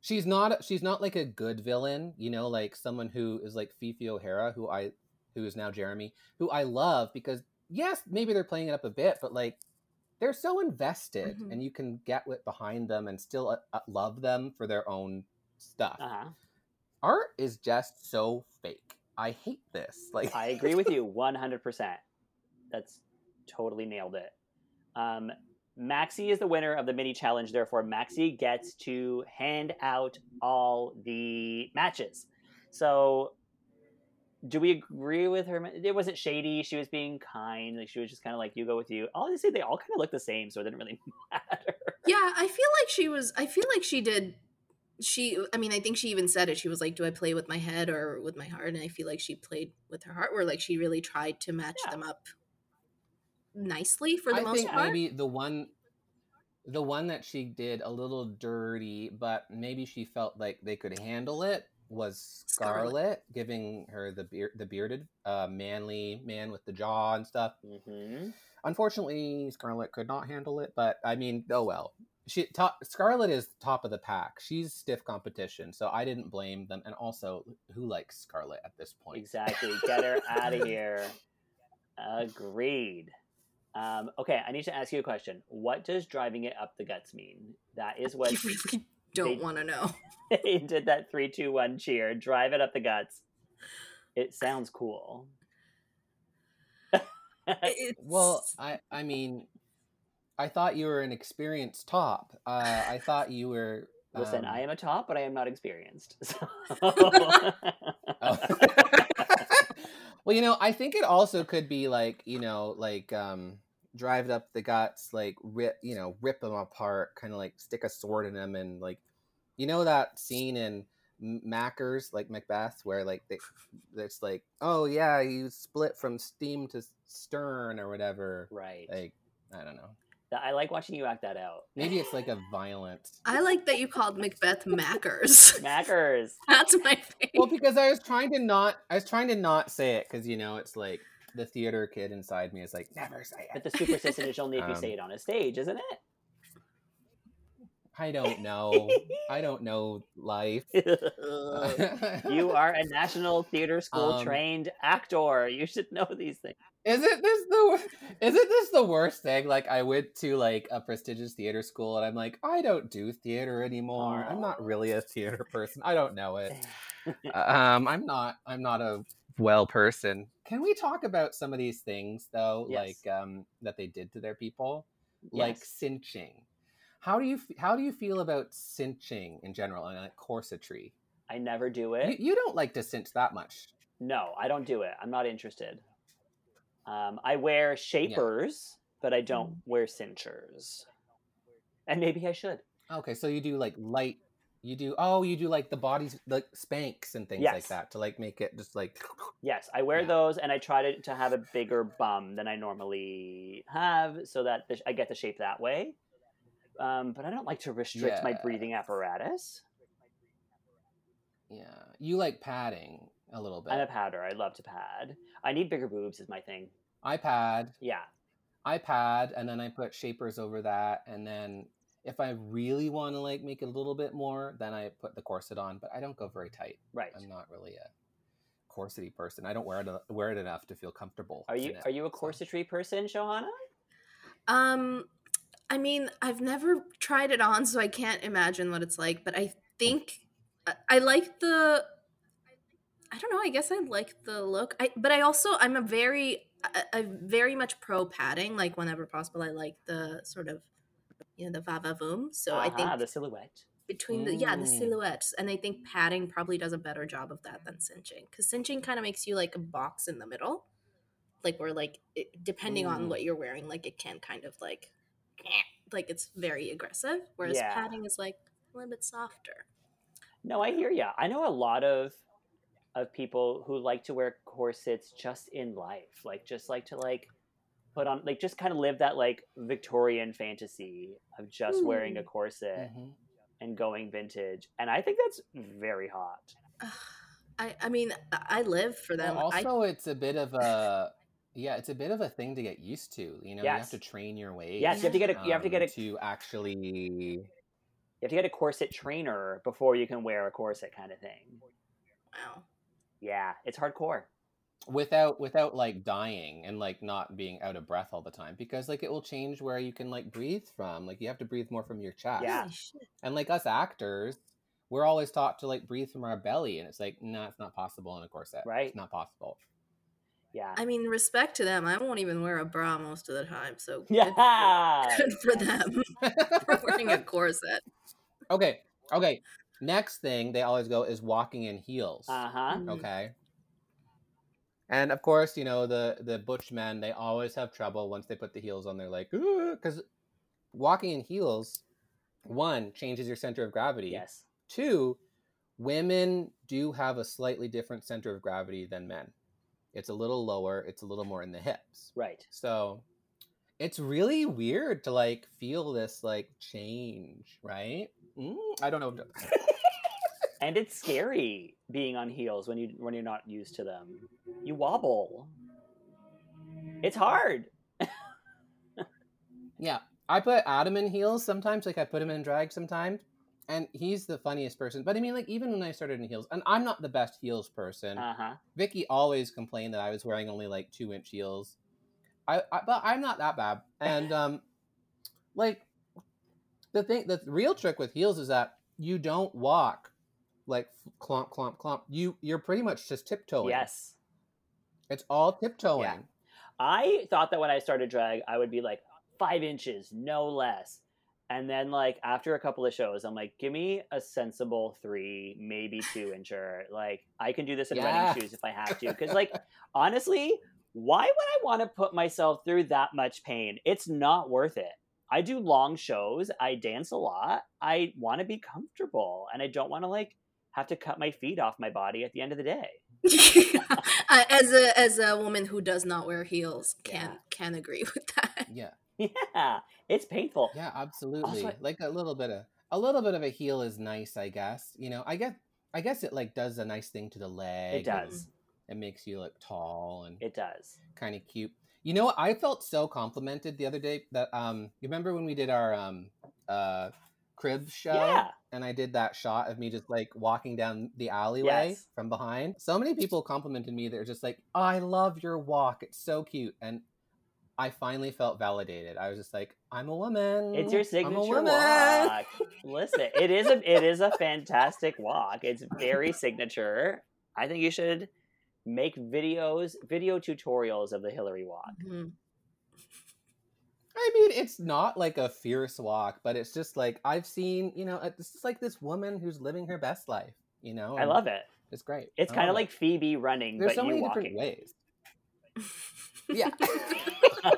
She's not she's not like a good villain, you know, like someone who is like Fifi O'Hara, who I who is now Jeremy, who I love because yes, maybe they're playing it up a bit, but like they're so invested Mhm. and you can get with behind them and still uh, uh, love them for their own stuff. uh-huh. Art is just so fake. I hate this. Like I agree with you 100%. That's totally nailed it. Um, Maxi is the winner of the mini challenge. Therefore, Maxi gets to hand out all the matches. So, do we agree with her? It wasn't shady. She was being kind. Like she was just kind of like, "You go with you." Honestly, they all kind of look the same, so it didn't really matter. Yeah, I feel like she was I feel like she did she I mean, I think she even said it. She was like, "Do I play with my head or with my heart?" And I feel like she played with her heart where like she really tried to match Yeah. them up nicely for the I most think part. maybe the one the one that she did a little dirty, but maybe she felt like they could handle it was Scarlet. Scarlet, giving her the beard the bearded uh manly man with the jaw and stuff. hmm Unfortunately, Scarlet could not handle it, but I mean, oh well. She top Scarlet is top of the pack. She's stiff competition, so I didn't blame them. And also, who likes Scarlet at this point? Exactly. Get her out of here. Agreed. Um, okay, I need to ask you a question. What does driving it up the guts mean? That is what you really don't want to know. they did that three, two, one cheer. Drive it up the guts. It sounds cool. Well, I I mean, I thought you were an experienced top. Uh, I thought you were. Listen, um, I am a top, but I am not experienced. So- Oh. well, you know, I think it also could be like you know, like um, drive it up the guts, like rip, you know, rip them apart, kind of like stick a sword in them, and like, you know, that scene in Mackers, like Macbeth, where like they, it's like, oh yeah, you split from steam to stern or whatever. right. Like, I don't know. I like watching you act that out. Maybe it's like a violent. I like that you called Macbeth Mackers. Mackers. That's my favorite. well, because I was trying to not, I was trying to not say it because you know it's like the theater kid inside me is like never say But the superstition is only if you Um, say it on a stage, isn't it? I don't know. I don't know life. you are a national theater school Um, trained actor. You should know these things. Isn't this the isn't this the worst thing? Like I went to like a prestigious theater school and I'm like, I don't do theater anymore. I'm not really a theater person. I don't know it. um I'm not I'm not a well person. Can we talk about some of these things though, Yes. like um that they did to their people? Like cinching. How do you how do you feel about cinching in general and like corsetry? I never do it. you don't like to cinch that much. No, I don't do it. I'm not interested. Um, I wear shapers, but I don't wear cinchers. And maybe I should. Okay, so you do like light You do oh, you do like the bodies like Spanx and things like that to like make it just like Yes, I wear Yeah. those, and I try to, to have a bigger bum than I normally have, so that the, I get the shape that way. Um, but I don't like to restrict my breathing apparatus. yeah. You like padding a little bit. I'm a padder. I love to pad. I need bigger boobs. Is my thing. I pad. Yeah. I pad and then I put shapers over that and then if I really want to like make it a little bit more, then I put the corset on, but I don't go very tight. Right. I'm not really a corsety person. I don't wear it wear it enough to feel comfortable. Are you it, are you a so. corsetry person, Shohana? Um, I mean, I've never tried it on, so I can't imagine what it's like. But I think I, I like the. I don't know. I guess I like the look. I but I also I'm a very I, I'm very much pro padding. Like whenever possible, I like the sort of you know the va va voom. So I think Ah, the silhouette. between the yeah the Mm. silhouettes, and I think padding probably does a better job of that than cinching because cinching kind of makes you like a box in the middle, like where like it, depending on Mm. what you're wearing, like it can kind of like like it's very aggressive, whereas Yeah. padding is like a little bit softer. No, I hear ya. I know a lot of of people who like to wear corsets just in life, like just like to like put on like just kind of live that like Victorian fantasy of just wearing a Hmm. corset Mhm. and going vintage. And I think that's very hot. I I mean I I live for them. Well, I, also it's a bit of a yeah, it's a bit of a thing to get used to. You know, you have to train your waist. Yes, you have to get a you have to um, get a to actually you have to get a corset trainer before you can wear a corset kind of thing. wow. Yeah, it's hardcore. Without without like dying and like not being out of breath all the time because like it will change where you can like breathe from like you have to breathe more from your chest Yeah. And like us actors we're always taught to like breathe from our belly and it's like no it's not possible in a corset Right. it's not possible Yeah. I mean, respect to them. I won't even wear a bra most of the time, so good for- Yeah. good for them for wearing a corset. okay okay next thing they always go is walking in heels Uh huh. Mhm. okay and of course you know the the butch men they always have trouble once they put the heels on they're like because walking in heels one changes your center of gravity Yes. two women do have a slightly different center of gravity than men it's a little lower it's a little more in the hips Right. so it's really weird to like feel this like change right mm, i don't know and it's scary being on heels when you when you're not used to them. You wobble. It's hard. Yeah, I put Adam in heels sometimes. Like I put him in drag sometimes, and he's the funniest person. But I mean, like even when I started in heels, and I'm not the best heels person. Uh huh. Vicky always complained that I was wearing only like two inch heels. I, I but I'm not that bad. And um, like the thing, the real trick with heels is that you don't walk like clomp clomp clomp. You you're pretty much just tiptoeing. Yes. It's all tiptoeing. I thought that when I started drag, I would be like five inches, no less. And then, like after a couple of shows, I'm like, give me a sensible three, maybe two incher. Like I can do this in Yes. running shoes if I have to. Because, like, honestly, why would I want to put myself through that much pain? It's not worth it. I do long shows. I dance a lot. I want to be comfortable, and I don't want to like have to cut my feet off my body at the end of the day. Uh, as a as a woman who does not wear heels, can Yeah. can agree with that. Yeah. Yeah, it's painful. Yeah, absolutely. Also- like a little bit of a little bit of a heel is nice, I guess. You know, I get I guess it like does a nice thing to the leg. It does. It makes you look tall and It does. kind of cute. You know? I felt so complimented the other day that um you remember when we did our um uh crib show Yeah. and I did that shot of me just like walking down the alleyway Yes. from behind. So many people complimented me. They're just like, oh, "I love your walk. It's so cute." And I finally felt validated. I was just like, "I'm a woman. It's your I'm a signature woman." walk. Listen, it is a it is a fantastic walk. It's very signature. I think you should make videos, video tutorials of the Hillary walk. Mhm. I mean, it's not like a fierce walk, but it's just like I've seen, you know, this is like this woman who's living her best life. You know, I love it. It's great. It's kind of like Phoebe running, there's but so you many walking. different ways. Yeah.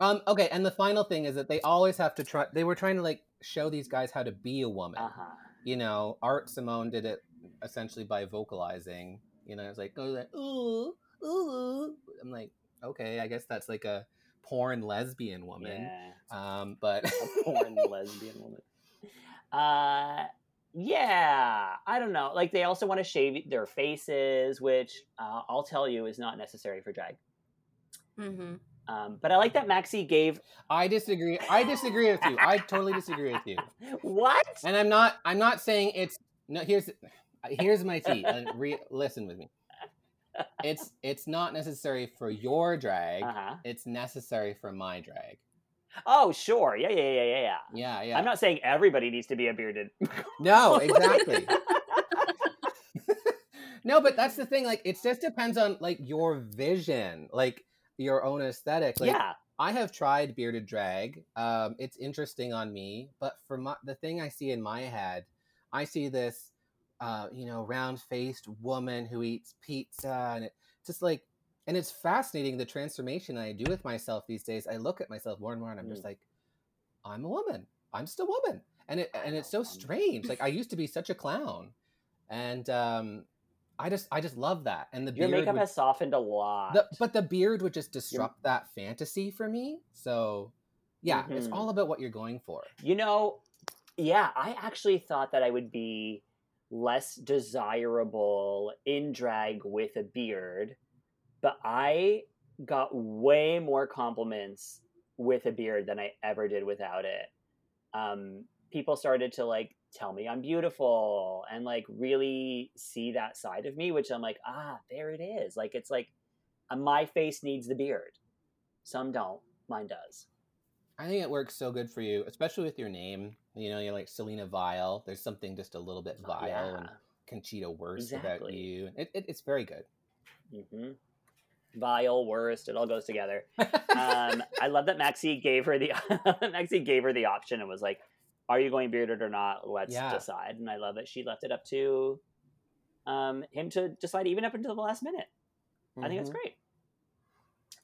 Um, okay, and the final thing is that they always have to try. They were trying to like show these guys how to be a woman. Uh huh. You know, Art Simone did it essentially by vocalizing. You know, it's like oh, like ooh ooh. I'm like, okay, I guess that's like a porn lesbian woman. Yeah. Um, but a porn lesbian woman. Uh, yeah, I don't know. Like they also want to shave their faces, which uh, I'll tell you is not necessary for drag. Mm-hmm. Um, but I like that Maxi gave I disagree. I disagree with you. I totally disagree with you. what? And I'm not. I'm not saying it's. No, here's here's my tea. And re, listen with me. It's it's not necessary for your drag. Uh-huh. It's necessary for my drag. Oh, sure. Yeah, yeah, yeah, yeah, yeah. Yeah, yeah. I'm not saying everybody needs to be a bearded. No, exactly. no, but that's the thing. Like, it just depends on like your vision, like your own aesthetic. Like, yeah. I have tried bearded drag. Um, it's interesting on me, but for my, the thing I see in my head, I see this, uh, you know, round-faced woman who eats pizza, and it just like, and it's fascinating the transformation I do with myself these days. I look at myself more and more, and I'm just Mm. like, I'm a woman. I'm just a woman, and it and it's so strange. Like I used to be such a clown, and um, I just I just love that. And the Your beard makeup would- has softened a lot. the, but the beard would just disrupt that fantasy for me. So, yeah, it's Mhm. all about what you're going for. You know, yeah, I actually thought that I would be less desirable in drag with a beard, but I got way more compliments with a beard than I ever did without it. Um, people started to like tell me I'm beautiful and like really see that side of me, which I'm like, ah, there it is. Like it's like my face needs the beard. Some don't. Mine does. I think it works so good for you, especially with your name. You know, you're like Selena Vyle. There's something just a little bit vile and Conchita Wurst about you. It, it, it's very good. hmm Vile, worst, it all goes together. Um, I love that Maxi gave her the Maxi gave her the option and was like, "Are you going bearded or not? Let's Yeah. decide." And I love that she left it up to um, him to decide, even up until the last minute. I think that's Mhm. great.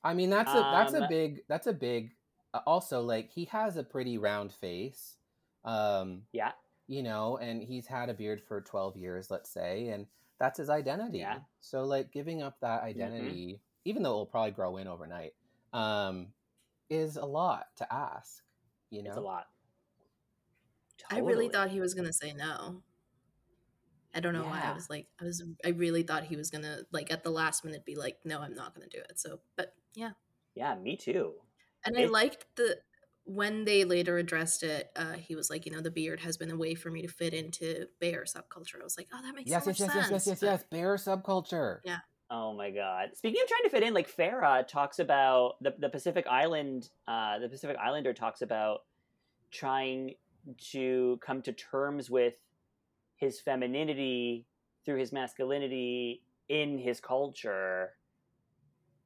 I mean, that's a that's a Um, big that's a big. Uh, also, like he has a pretty round face. Um, Yeah, you know, and he's had a beard for 12 years, let's say, and that's his identity. Yeah. Mm-hmm. So, like, giving up that identity, even though it'll probably grow in overnight, um, is a lot to ask, you know? it's a lot. I really thought he was gonna say no. I don't know why. I was like, I was, I really thought he was gonna like at the last minute be like, no, I'm not gonna do it. So, but yeah, Yeah, me too. And I liked the when they later addressed it. Uh, he was like, you know, the beard has been a way for me to fit into bear subculture. I was like, oh, that makes yes, so yes, much yes, sense. yes, yes, yes, but- yes. Bear subculture. Yeah. Oh my god! Speaking of trying to fit in, like Farah talks about the the Pacific Island. Uh, the Pacific Islander talks about trying to come to terms with his femininity through his masculinity in his culture,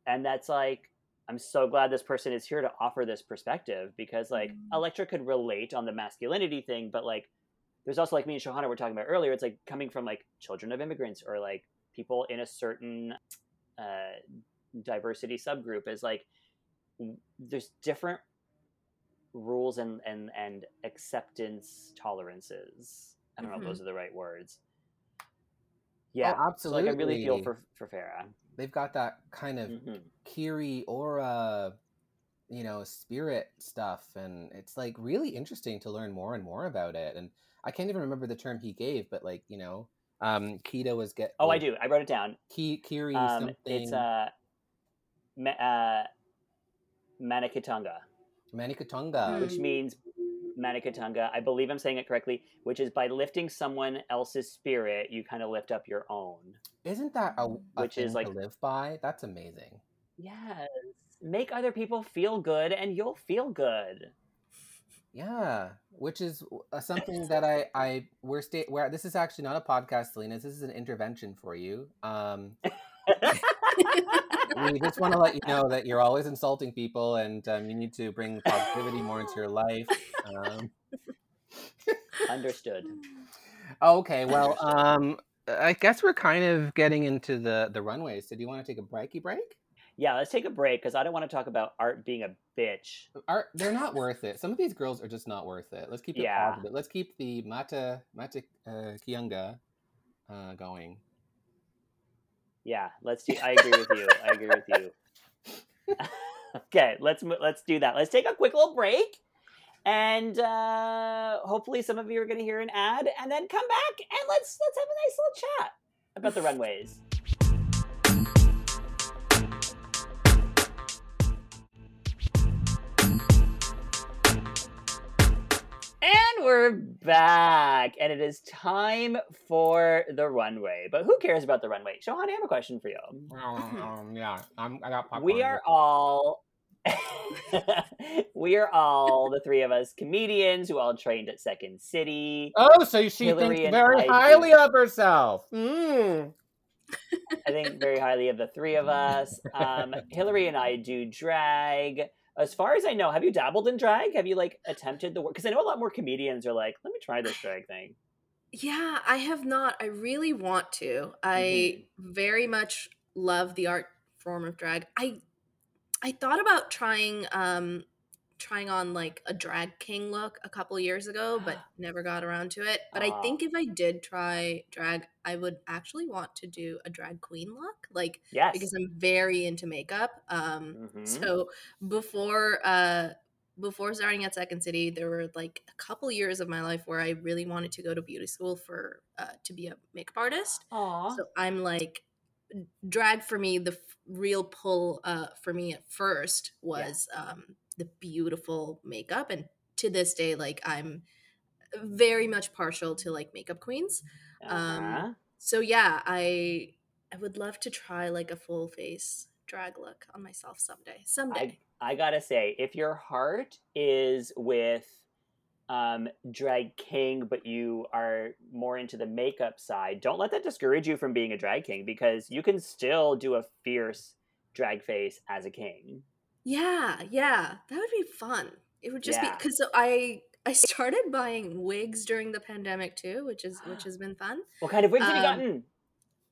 and that's like I'm so glad this person is here to offer this perspective because like Elektra could relate on the masculinity thing, but like there's also like me and Shohana were talking about earlier. It's like coming from like children of immigrants or like people in a certain uh, diversity subgroup is like there's different rules and and and acceptance tolerances. I don't know Mhm. if those are the right words. Yeah, Oh, So like I really feel for for Farah. They've got that kind of Mhm. Kiri aura, you know, spirit stuff, and it's like really interesting to learn more and more about it. And I can't even remember the term he gave, but like you know, um, Kita was get. Oh, I do. I wrote it down. Ki, Kiri Um, something. it's uh, ma- uh, Manikatunga. Manikatunga. which means Manikatunga. I believe I'm saying it correctly, which is by lifting someone else's spirit, you kind of lift up your own. Isn't that a, a Which is like- live by? That's amazing. Yes. Make other people feel good and you'll feel good. Yeah, which is uh, something that I I we're state where this is actually not a podcast, Selena. This is an intervention for you. Um, we just want to let you know that you're always insulting people, and um, you need to bring positivity more into your life. Um, Understood. okay, well, um, I guess we're kind of getting into the the runways. So, do you want to take a breaky break? Yeah, let's take a break because I don't want to talk about Art being a bitch. Art, they're not worth it. Some of these girls are just not worth it. Let's keep it Yeah. positive. Let's keep the Mata Mata uh, Kiunga uh, going. Yeah, let's do. I agree with you. I agree with you. okay, let's let's do that. Let's take a quick little break, and uh, hopefully some of you are going to hear an ad, and then come back and let's let's have a nice little chat about the runways. We're back, and it is time for the runway. But who cares about the runway? Shohan, I have a question for you. um, yeah, I'm, I got popcorn. We are all we are all the three of us comedians who all trained at Second City. Oh, so she Hillary thinks very I highly do. of herself. Mm. I think very highly of the three of us. Um, Hillary and I do drag. As far as I know, have you dabbled in drag? Have you like attempted the work? Because I know a lot more comedians are like, let me try this drag thing. Yeah, I have not. I really want to. I very much love the art form of drag. I I thought about trying um trying on like a drag king look a couple years ago, but never got around to it. But I think if I did try drag, I would actually want to do a drag queen look, like Yes. because I'm very into makeup. Um Mhm. so before uh before starting at Second City, there were like a couple years of my life where I really wanted to go to beauty school for uh, to be a makeup artist. Aw. So I'm like, drag for me, the f- real pull uh, for me at first was um, the beautiful makeup, and to this day, like I'm very much partial to like makeup queens. Uh-huh. um, So yeah, I I would love to try like a full face drag look on myself someday. Someday. I gotta say, if your heart is with um, drag king, but you are more into the makeup side, don't let that discourage you from being a drag king because you can still do a fierce drag face as a king. Yeah, yeah, that would be fun. It would just be because I I started buying wigs during the pandemic too, which is which has been fun. What kind of wigs have you Um, gotten?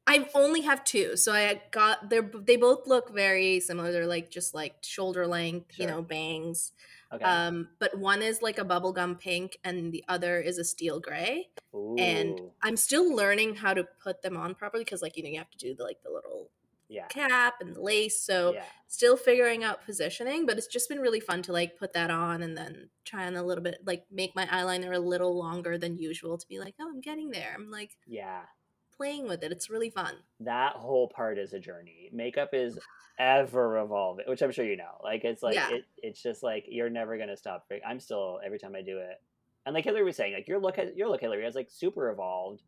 I only have two, so I got they're they both look very similar. They're like just like shoulder length, you know, bangs. Okay. Um, but one is like a bubblegum pink, and the other is a steel gray. And I'm still learning how to put them on properly because, like, you know, you have to do the like the little yeah, cap and the lace. So yeah. still figuring out positioning, but it's just been really fun to like put that on and then try on a little bit, like make my eyeliner a little longer than usual to be like, oh, I'm getting there. I'm like Yeah, playing with it. It's really fun. that whole part is a journey. Makeup is ever evolving, which I'm sure you know. Like it's like Yeah. it, it's just like you're never gonna stop. I'm still every time I do it, and like Hillary was saying, like your look, has, your look, Hillary, has like super evolved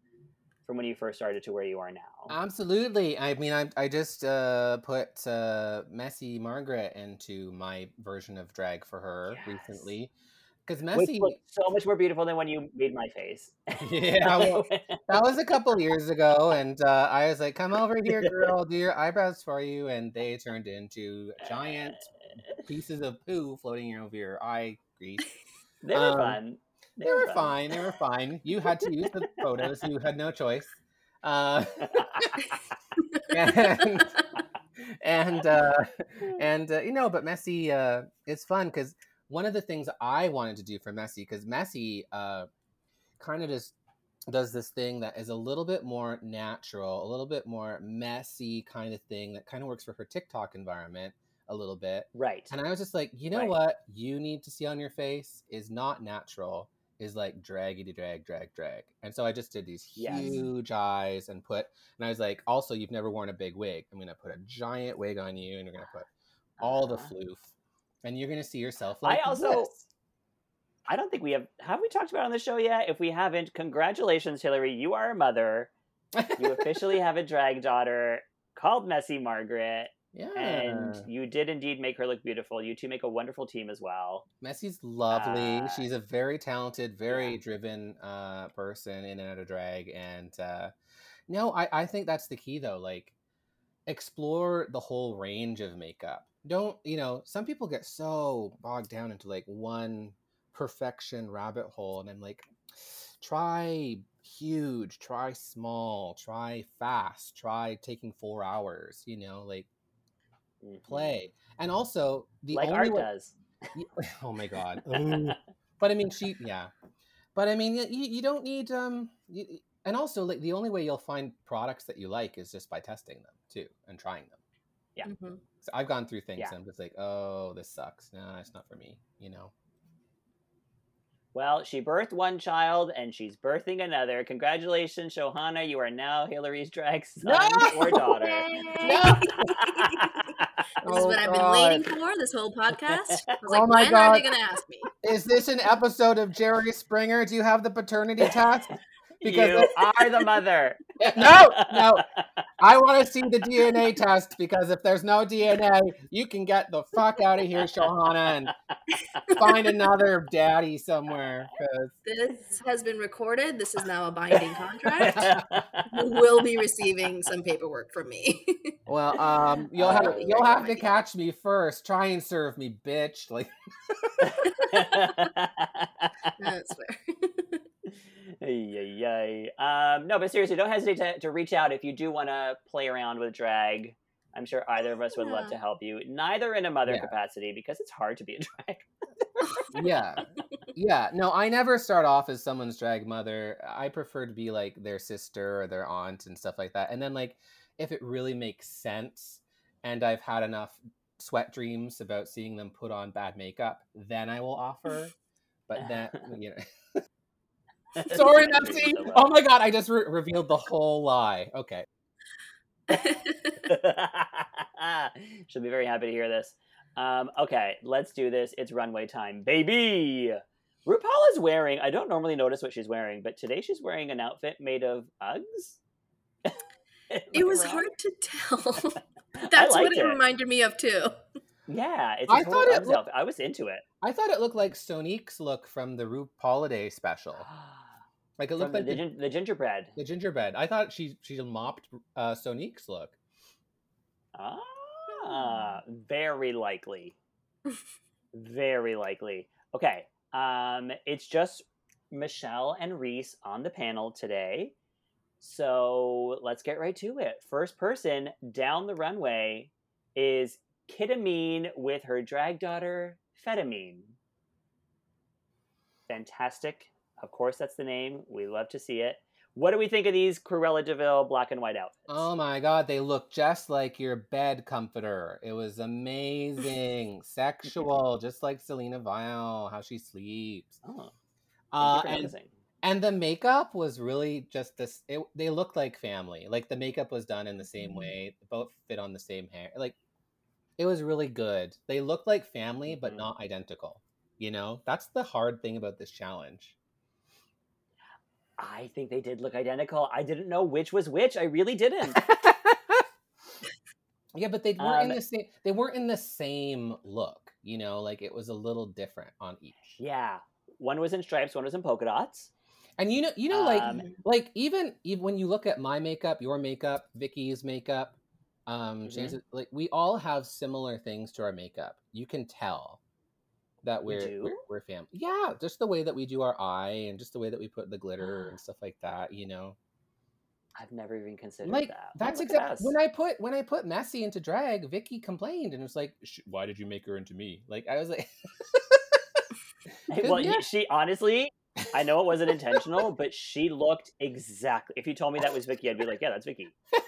from when you first started to where you are now. Absolutely. I mean, I, I just uh, put uh, Messy Margaret into my version of drag for her Yes. recently. Because Messy, so much more beautiful than when you made my face. Yeah, well, that was a couple years ago. And uh, I was like, come over here, girl, I'll do your eyebrows for you. And they turned into giant pieces of poo floating over your eye grease. they were um, fun. They were fine. They were fine. You had to use the photos. You had no choice. Uh, and and uh, and uh, you know, but Messy, uh, it's fun because one of the things I wanted to do for Messy, because Messy uh, kind of just does this thing that is a little bit more natural, a little bit more messy kind of thing that kind of works for her TikTok environment a little bit. right. And I was just like, you know Right. what you need to see on your face is not natural, is like draggy to drag, drag, drag. And so I just did these Yes. huge eyes and put, and I was like, also, you've never worn a big wig. I'm going to put a giant wig on you and you're going to put all the Uh-huh. floof. And you're going to see yourself I also- this. I don't think we have. Have we talked about on the show yet? If we haven't, congratulations, Hillary. You are a mother. You officially have a drag daughter called Messy Margaret, yeah. and you did indeed make her look beautiful. You two make a wonderful team as well. Messy's lovely. Uh, She's a very talented, very yeah. driven uh, person in and out of drag. And uh, no, I, I think that's the key though. Like, explore the whole range of makeup. Don't, you know, some people get so bogged down into like one perfection rabbit hole. And I'm like, try huge, try small, try fast, try taking four hours, you know, like, Mhm. play. And also the like only art way- does. Oh my god. But I mean, she yeah. But I mean, you, you don't need um. You, and also, like the only way you'll find products that you like is just by testing them too and trying them. Yeah. Mhm. So I've gone through things Yeah. and I'm just like, oh, this sucks. No, it's not for me. You know. Well, she birthed one child and she's birthing another. Congratulations, Shohana. You are now Hillary's drag son No! or daughter. No! This is Oh, what I've been God. waiting for this whole podcast. I was oh like, Oh my when are they going to ask me? Is this an episode of Jerry Springer? Do you have the paternity test? Because you are the mother. no, no. I want to see the DNA test because if there's no DNA, you can get the fuck out of here, Shohana, and find another daddy somewhere. 'cause- This has been recorded. This is now a binding contract. you will be receiving some paperwork from me. well, um, you'll have you'll have to catch me first. Try and serve me, bitch. Like, That's fair. Ay, ay, ay. Um, no, but seriously, don't hesitate to, to reach out if you do want to play around with drag. I'm sure either of us would love to help you. Neither in a mother Yeah. capacity because it's hard to be a drag. yeah, yeah. No, I never start off as someone's drag mother. I prefer to be like their sister or their aunt and stuff like that. And then, like, if it really makes sense, and I've had enough sweat dreams about seeing them put on bad makeup, then I will offer. But then, you know. Sorry, Nancy. Oh my god, I just re- revealed the whole lie. Okay. She'll be very happy to hear this. Um, okay, let's do this. It's runway time, baby. RuPaul is wearing, I don't normally notice what she's wearing, but today she's wearing an outfit made of Uggs. It was hard to tell. That's what it, it. reminded me of too. Yeah, it's a I thought it looked- I was into it. I thought it looked like Sonique's look from the RuPaul special. Like it From looked the, like the, gin- the gingerbread. the gingerbread. I thought she she mopped uh, Sonique's look. Ah, very likely. very likely. Okay. Um, it's just Michelle and Rhys on the panel today. So let's get right to it. First person down the runway is Kita Mean with her drag daughter, Fetamine. Fantastic. Of course, that's the name. We love to see it. What do we think of these Cruella de Vil black and white outfits? Oh my god, they look just like your bed comforter. It was amazing, sexual, just like Selena Vyle, how she sleeps. Oh, Uh, thank you for and and the makeup was really just this. It, they looked like family. Like the makeup was done in the same way. Both fit on the same hair. Like it was really good. They looked like family, but Mhm. not identical. You know, that's the hard thing about this challenge. I think they did look identical. I didn't know which was which. I really didn't. yeah, but they weren't in Um, the same. They weren't in the same look. You know, like it was a little different on each. yeah. One was in stripes, one was in polka dots. And you know, you know, like Um, like even, even when you look at my makeup, your makeup, Vicky's makeup, um, Mhm. James, like we all have similar things to our makeup. You can tell that We we're we're, we're family. Yeah, just the way that we do our eye and just the way that we put the glitter and ah. stuff like that. You know, I've never even considered like that. Oh, that's at exactly when I put when I put Messy into drag. Vicky complained and was like, "Why did you make her into me?" Like I was like, well, yeah. she honestly, I know it wasn't intentional, but she looked exactly. If you told me that was Vicky, I'd be like, yeah, that's Vicky.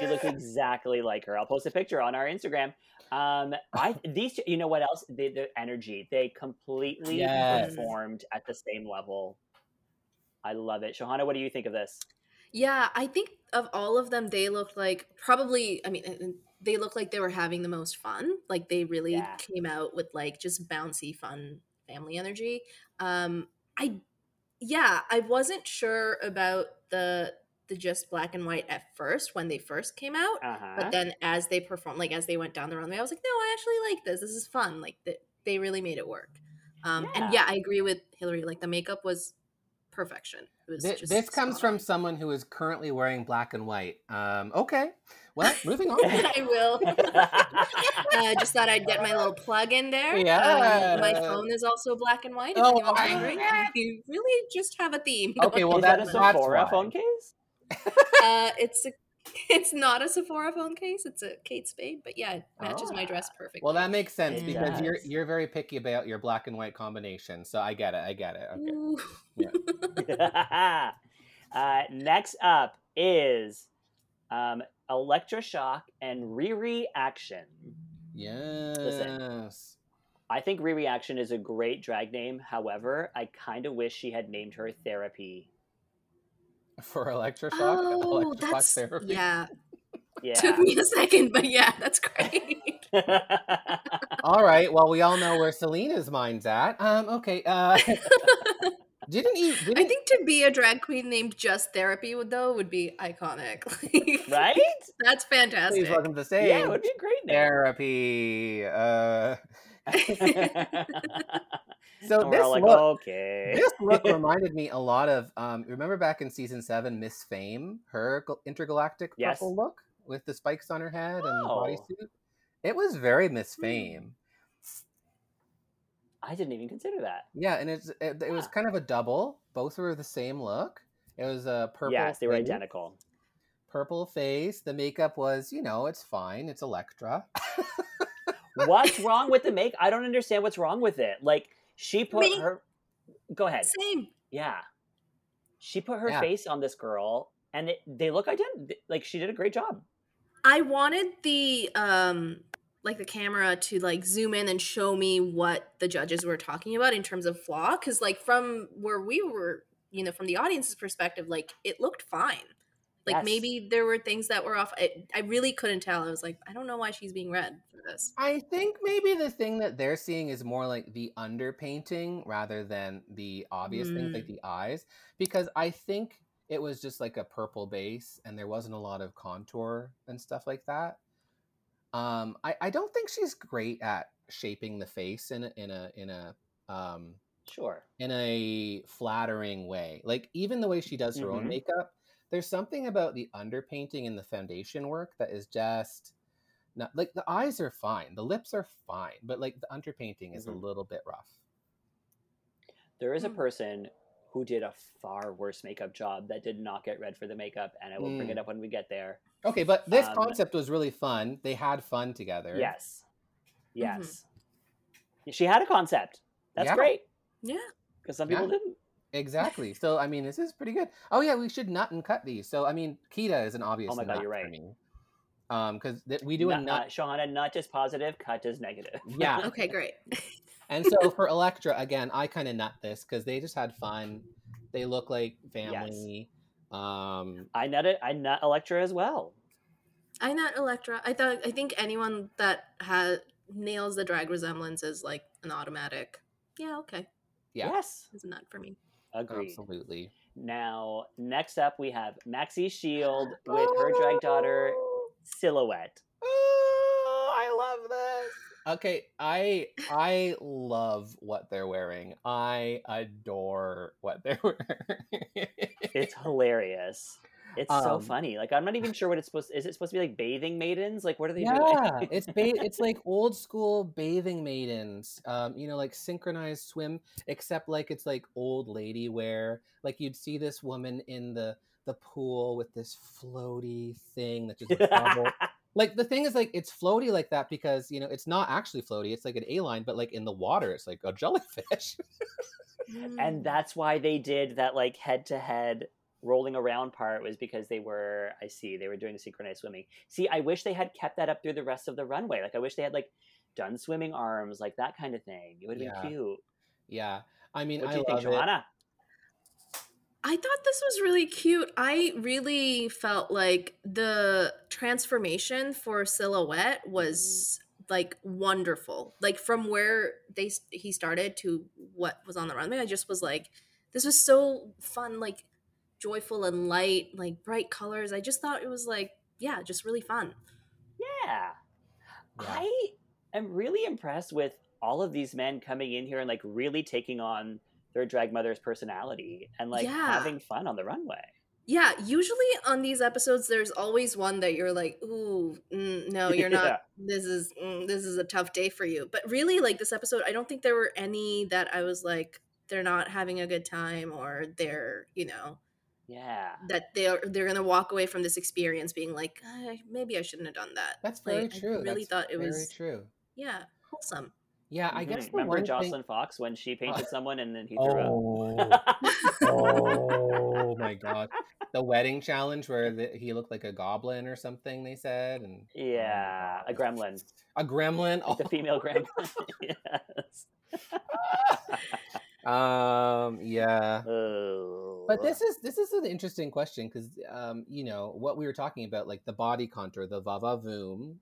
She looked exactly like her. I'll post a picture on our Instagram. Um, I these, you know what else? The, the energy they completely Yes. performed at the same level. I love it. Shohana, what do you think of this? Yeah, I think of all of them, they looked like probably. I mean, they looked like they were having the most fun. Like they really Yeah. came out with like just bouncy, fun family energy. Um, I, yeah, I wasn't sure about the the just black and white at first when they first came out, Uh-huh. but then as they performed, like as they went down the runway, I was like, no, I actually like this. This is fun. Like that, they really made it work. Um, Yeah. and yeah, I agree with Hillary. Like the makeup was perfection. It was This, just this comes from someone who is currently wearing black and white. Um, okay, well, moving on. I will. I just thought I'd get my little plug in there. Yeah. Um, my phone is also black and white. If Oh, anyone's I- wondering, really just have a theme. Okay, well, Is that- that a that's Sephora phone case? Uh, it's a It's not a Sephora phone case; it's a Kate Spade. But yeah, it matches my dress perfectly. Well, that makes sense It because you're you're very picky about your black and white combination. So I get it. I get it. Okay. Ooh. uh, next up is um, Elektra Shock and Riri Action. Yes. I think Riri Action is a great drag name. However, I kind of wish she had named her Therapy. For electroshock. Oh, electroshock that's therapy. yeah. Yeah. Took me a second, but yeah, that's great. All right. Well, we all know where Selena's mind's at. Um. Okay. Uh. didn't you? Didn't, I think to be a drag queen named just therapy would though would be iconic. Like, right? That's fantastic. Please welcome to the stage. Yeah, it would be a great name. Therapy. Uh. So And this like, look, okay. this look reminded me a lot of. Um. Remember back in season seven, Miss Fame, her gal- intergalactic Yes. purple look with the spikes on her head and the Oh. bodysuit. It was very Miss Hmm. Fame. I didn't even consider that. Yeah, and it's it, it was kind of a double. Both were the same look. It was a purple. yes, they were face, identical. Purple face. The makeup was, you know, it's fine. It's Elektra. What's wrong with the make? I don't understand what's wrong with it. Like she put Me- her. Go ahead. Same. Yeah, she put her Yeah. face on this girl, and it, they look identical. Like she did a great job. I wanted the um like the camera to like zoom in and show me what the judges were talking about in terms of flaw cuz like from where we were, you know, from the audience's perspective, like it looked fine. Like Yes. maybe there were things that were off. I, I really couldn't tell. I was like, I don't know why she's being read for this. I think maybe the thing that they're seeing is more like the underpainting rather than the obvious things Mm. like the eyes. Because I think it was just like a purple base and there wasn't a lot of contour and stuff like that. Um, I, I don't think she's great at shaping the face in a in a in a um Sure. in a flattering way. Like even the way she does her own Mhm. makeup, there's something about the underpainting and the foundation work that is just not like the eyes are fine, the lips are fine, but like the underpainting is Mhm. a little bit rough. There is a Hmm. person who did a far worse makeup job that did not get read for the makeup, and I will bring Mm. it up when we get there. Okay, but this Um, concept was really fun. They had fun together. Yes. Mm-hmm. Yes. She had a concept. That's Yeah. great Yeah. because some Yeah. people didn't. Exactly. So I mean, this is pretty good. Oh yeah, we should nut and cut these. So I mean, Kita is an obvious. Oh my God, you're right. me. Um, because we do a Nut- nut uh, Shauna, not just positive, cut is negative. Yeah. Okay, great. And so for Elektra, again, I kind of nut this because they just had fun. They look like family. Yes. Um, I nut it. I nut Elektra as well. I nut Elektra. I thought I think anyone that has nails the drag resemblance is like an automatic. Yeah, okay. yeah, Yes. It's a nut for me. Agreed. absolutely. Now, next up, we have Maxi Shield with her drag daughter, oh! Silhouette. Oh, I love this. Okay, I I love what they're wearing. I adore what they're wearing. It's hilarious. It's so Um, funny. Like I'm not even sure what it's supposed. Is it supposed to be like bathing maidens? Like what are they yeah, doing? it's ba- it's like old school bathing maidens. Um, you know, like synchronized swim, except like it's like old lady wear. Like you'd see this woman in the the pool with this floaty thing that just like, like the thing is like it's floaty like that because you know it's not actually floaty. It's like an A line, but like in the water, it's like a jellyfish. and that's why they did that like head to head rolling around part was because they were I see they were doing synchronized swimming. See, I wish they had kept that up through the rest of the runway. Like I wish they had like done swimming arms, like that kind of thing. It would have Yeah. been cute. yeah, I mean, What do I you think, love it. Shohana? I thought this was really cute. I really felt like the transformation for Silhouette was mm-hmm. like wonderful. Like from where they he started to what was on the runway, I just was like, this was so fun, like joyful and light, like bright colors. I just thought it was like, yeah, just really fun. Yeah. Yeah. I am really impressed with all of these men coming in here and like really taking on their drag mother's personality and like Yeah. having fun on the runway. Yeah, usually on these episodes, there's always one that you're like, "Ooh, mm, no, you're not. Yeah. This is mm, this is a tough day for you." But really, like this episode, I don't think there were any that I was like, they're not having a good time or they're, you know, Yeah. that they're they're gonna walk away from this experience being like, "Uh, maybe I shouldn't have done that. That's very Like, I true. really That's thought it very was true. yeah wholesome. Yeah, I guess Mhm. the Remember one Jocelyn thing. Fox when she painted someone and then he threw Oh, up? oh my god! The wedding challenge where the, he looked like a goblin or something. They said, and oh my yeah, a gremlin. a gremlin. Like the female gremlin. yes. um, yeah. Oh. But this is this is an interesting question because um, you know what we were talking about, like the body contour, the vava voom.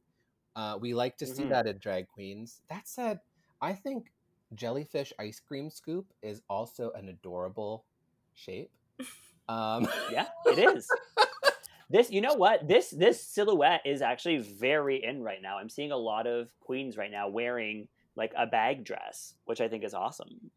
Uh, we like to see Mhm. that in drag queens. That said, I think jellyfish ice cream scoop is also an adorable shape. Um, Yeah, it is. This, you know what? This this silhouette is actually very in right now. I'm seeing a lot of queens right now wearing like a bag dress, which I think is awesome.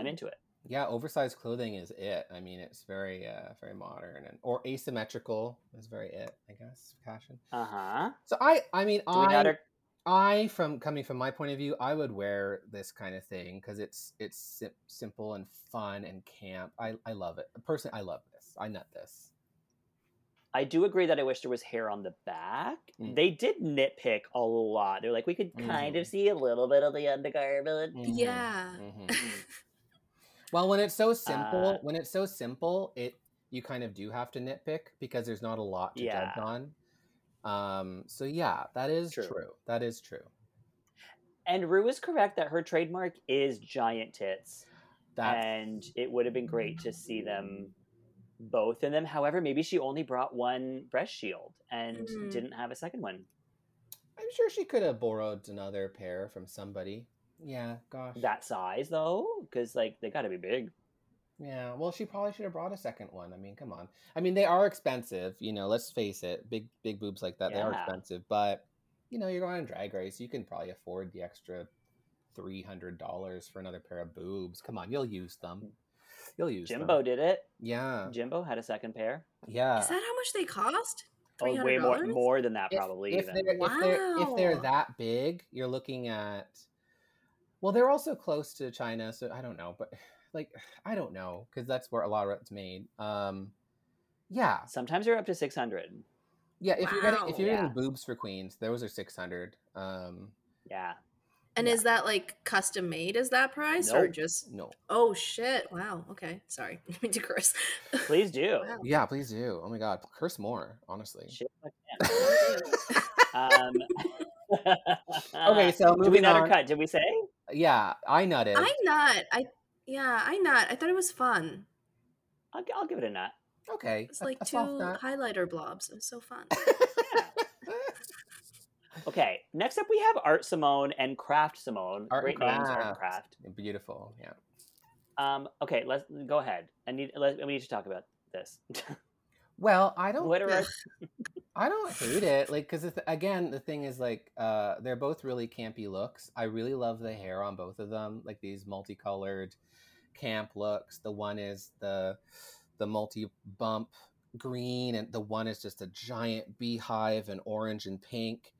I'm into it. yeah, oversized clothing is it. I mean, it's very uh, very modern and or asymmetrical is very it. I guess fashion. Uh huh. So I I mean Do we I not? I, from coming from my point of view, I would wear this kind of thing because it's it's sim- simple and fun and camp. I, I love it. Personally, I love this. I nut this. I do agree that I wish there was hair on the back. Mm. They did nitpick a lot. They're like, we could kind of Mhm. see a little bit of the undergarment. Mhm, Yeah. mhm. Well, when it's so simple, Uh, when it's so simple, it you kind of do have to nitpick because there's not a lot to judge on. Um. So yeah, that is True. true. That is true. And Ru is correct that her trademark is giant tits. That and it would have been great to see them both in them. However, maybe she only brought one breast shield and Mhm. didn't have a second one. I'm sure she could have borrowed another pair from somebody. Yeah. Gosh. That size though, because like they got to be big. Yeah, well, she probably should have brought a second one. I mean, come on. I mean, they are expensive. You know, let's face it. Big, big boobs like that, they are expensive. But you know, you're going on Drag Race, you can probably afford the extra three hundred dollars for another pair of boobs. Come on, you'll use them. You'll use them. Jimbo them. did it. Yeah, Jimbo had a second pair. yeah. Is that how much they cost? Oh, way more more than that probably. If, even. they're, if they're if they're that big, you're looking at. Well, they're also close to China, so I don't know, but like I don't know because that's where a lot of it's made. Um, yeah, Sometimes you're up to six hundred. Yeah, if you're getting if you're Yeah. getting boobs for queens, those are six hundred. Um, Yeah. And Yeah. is that like custom made? Is that price or just? no. Oh shit! Wow. Okay. Sorry. Didn't mean to curse. Please do. Wow. Yeah, please do. Oh my god, curse more. Honestly. Shit, um, Okay, so do we moving not on. cut? Did we say? Yeah, I nutted. I nut. I yeah. I nut. I thought it was fun. I'll, I'll give it a nut. Okay, It's like a two highlighter blobs. It was so fun. Okay, next up we have Art Simone and Craft Simone. Art Great and names, Art and Craft. Craft. Beautiful. Yeah. Um, okay, let's go ahead. I need let, we need to talk about this. Well, I don't. what are our, I don't hate it. Like, because again, the thing is, like, uh, they're both really campy looks. I really love the hair on both of them, like these multicolored camp looks. The one is the the multi bump green, and the one is just a giant beehive and orange and pink.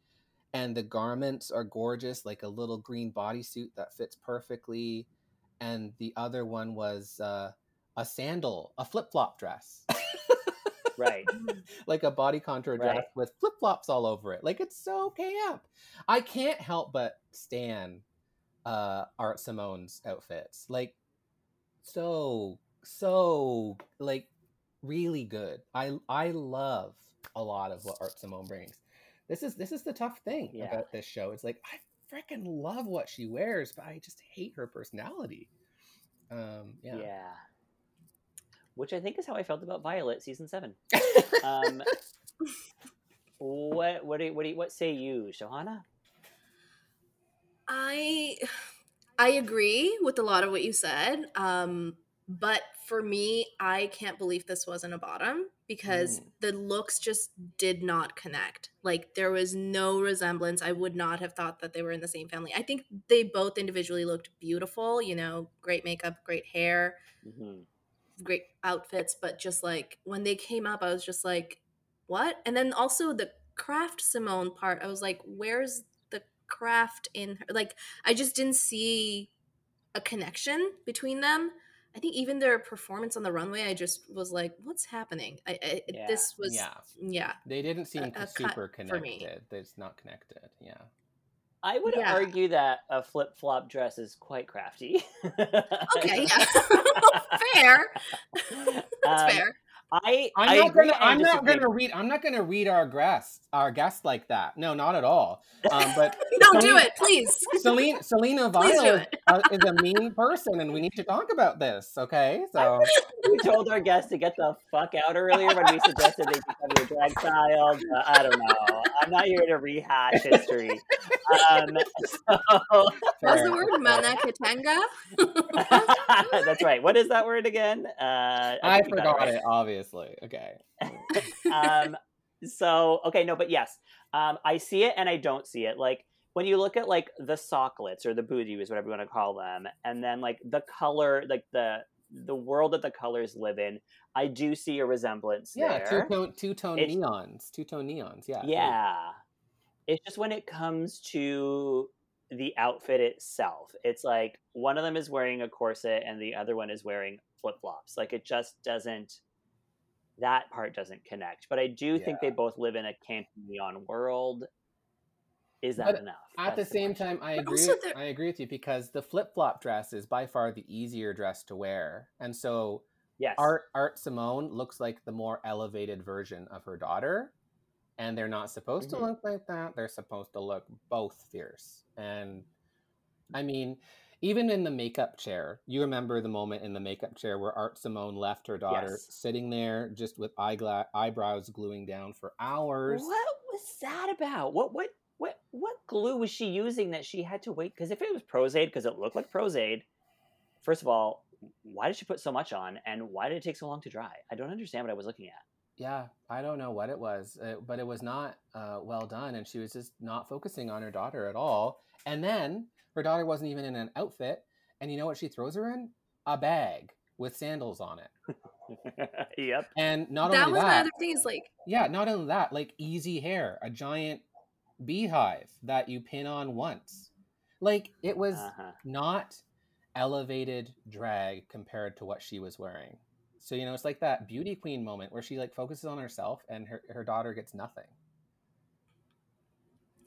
And the garments are gorgeous, like a little green bodysuit that fits perfectly. And the other one was uh, a sandal, a flip flop dress. right? like a body contour dress Right. with flip flops all over it. Like it's so camp. I can't help but stan uh Art Simone's outfits. Like so so like really good. I I love a lot of what Art Simone brings. This is this is the tough thing Yeah. about this show. It's like I freaking love what she wears, but I just hate her personality. Um Yeah. yeah. Which I think is how I felt about Violet season seven. Um, what what do you, what do you, what say you, Shohana? I I agree with a lot of what you said. Um, but for me, I can't believe this wasn't a bottom because Mm. the looks just did not connect. Like there was no resemblance. I would not have thought that they were in the same family. I think they both individually looked beautiful, you know, great makeup, great hair, hmm great outfits, but just like when they came up, I was just like, what? And then also the craft Simone part, I was like, where's the craft in her? Like, I just didn't see a connection between them. I think even their performance on the runway, I just was like, "What's happening?" I, I Yeah. this was Yeah. yeah. They didn't seem A- a super connected. It's not connected. Yeah. I would Yeah. argue that a flip flop dress is quite crafty. Okay, yeah, fair. That's Um, fair. I I'm I not agree gonna. I'm not disagree. gonna read. I'm not gonna read our guests. Our guests like that. No, not at all. Um, but No, do it, please. Selena Selena Please Vyle it. uh, is a mean person, and we need to talk about this. Okay, so we told our guests to get the fuck out earlier when we suggested they become your drag child. Uh, I don't know. I'm not here to rehash history. Um, so What's the fair. word? Manakatanga? that's right. What is that word again? Uh, I think we got forgot right. it. Okay. um, so okay, no, but yes, um, I see it and I don't see it. Like when you look at like the socklets or the booties, whatever you want to call them, and then like the color, like the the world that the colors live in, I do see a resemblance Yeah, two tone, two tone neons, two tone neons. Yeah, Yeah. It's just when it comes to the outfit itself, it's like one of them is wearing a corset and the other one is wearing flip flops. Like it just doesn't, that part doesn't connect. But I do think they both live in a Canton Neon world. Is that But enough? At the same question. time, I But agree. with- I agree with you because the flip flop dress is by far the easier dress to wear, and so yes. Art Art Simone looks like the more elevated version of her daughter, and they're not supposed Mhm. to look like that. They're supposed to look both fierce. And I mean, even in the makeup chair, you remember the moment in the makeup chair where Art Simone left her daughter Yes. sitting there just with eyegla- eyebrows gluing down for hours. What was that about? What what what what glue was she using that she had to wait? Because if it was Pros-Aide, because it looked like Pros-Aide, first of all, why did she put so much on, and why did it take so long to dry? I don't understand what I was looking at. Yeah, I don't know what it was, uh, but it was not uh, well done, and she was just not focusing on her daughter at all. And then her daughter wasn't even in an outfit, and you know what she throws her in? A bag with sandals on it. yep. And not that only was my that, other thing. Is like, yeah, not only that, like easy hair, a giant beehive that you pin on once. Like it was Uh-huh. not elevated drag compared to what she was wearing. So you know, it's like that beauty queen moment where she like focuses on herself and her, her daughter gets nothing.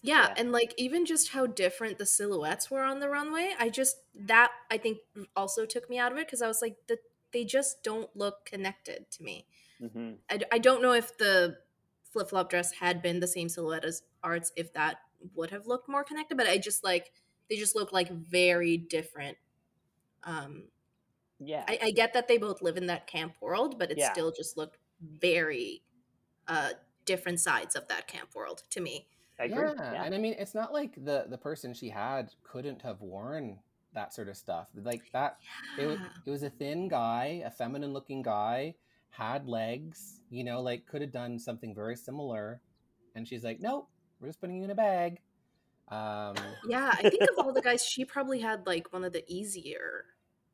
Yeah, Yeah. and like even just how different the silhouettes were on the runway. I just that I think also took me out of it because I was like, the, they just don't look connected to me. hmm I, I don't know if the flip flop dress had been the same silhouette as Arts, if that would have looked more connected. But I just like they just look like very different. Um, Yeah. I, I get that they both live in that camp world, but it Yeah. still just looked very uh, different sides of that camp world to me. I agree. Yeah, Yeah. and I mean, it's not like the the person she had couldn't have worn that sort of stuff. Like that, it was it was a thin guy, a feminine looking guy, had legs. You know, like could have done something very similar. And she's like, nope, we're just putting you in a bag. Um, Yeah, I think of all the guys, she probably had like one of the easier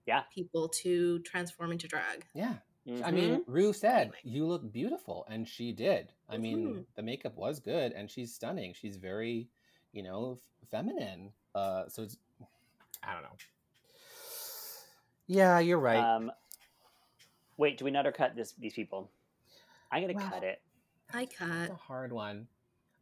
Yeah. people to transform into drag. yeah. I Mhm. mean, Ru said, "You look beautiful," and she did. I mean, Mhm. the makeup was good, and she's stunning. She's very, you know, f- feminine. Uh, so it's, I don't know. Yeah, you're right. um, wait, do we not cut this these people? I'm gonna Well, cut it. I cut. It's a hard one.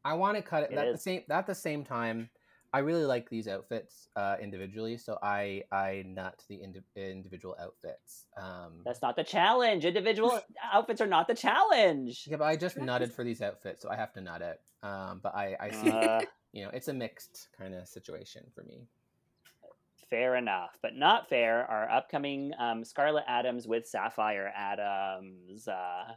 I want to cut it. It at the same at the same time. I really like these outfits uh, individually, so I I nut the indi- individual outfits. Um, That's not the challenge. Individual outfits are not the challenge. yeah, but I just nutted for these outfits, so I have to nut it. Um, but I I see, Uh, you know, it's a mixed kind of situation for me. fair enough, but not fair. Our upcoming um, Scarlet Adams with Sapphire Adams uh,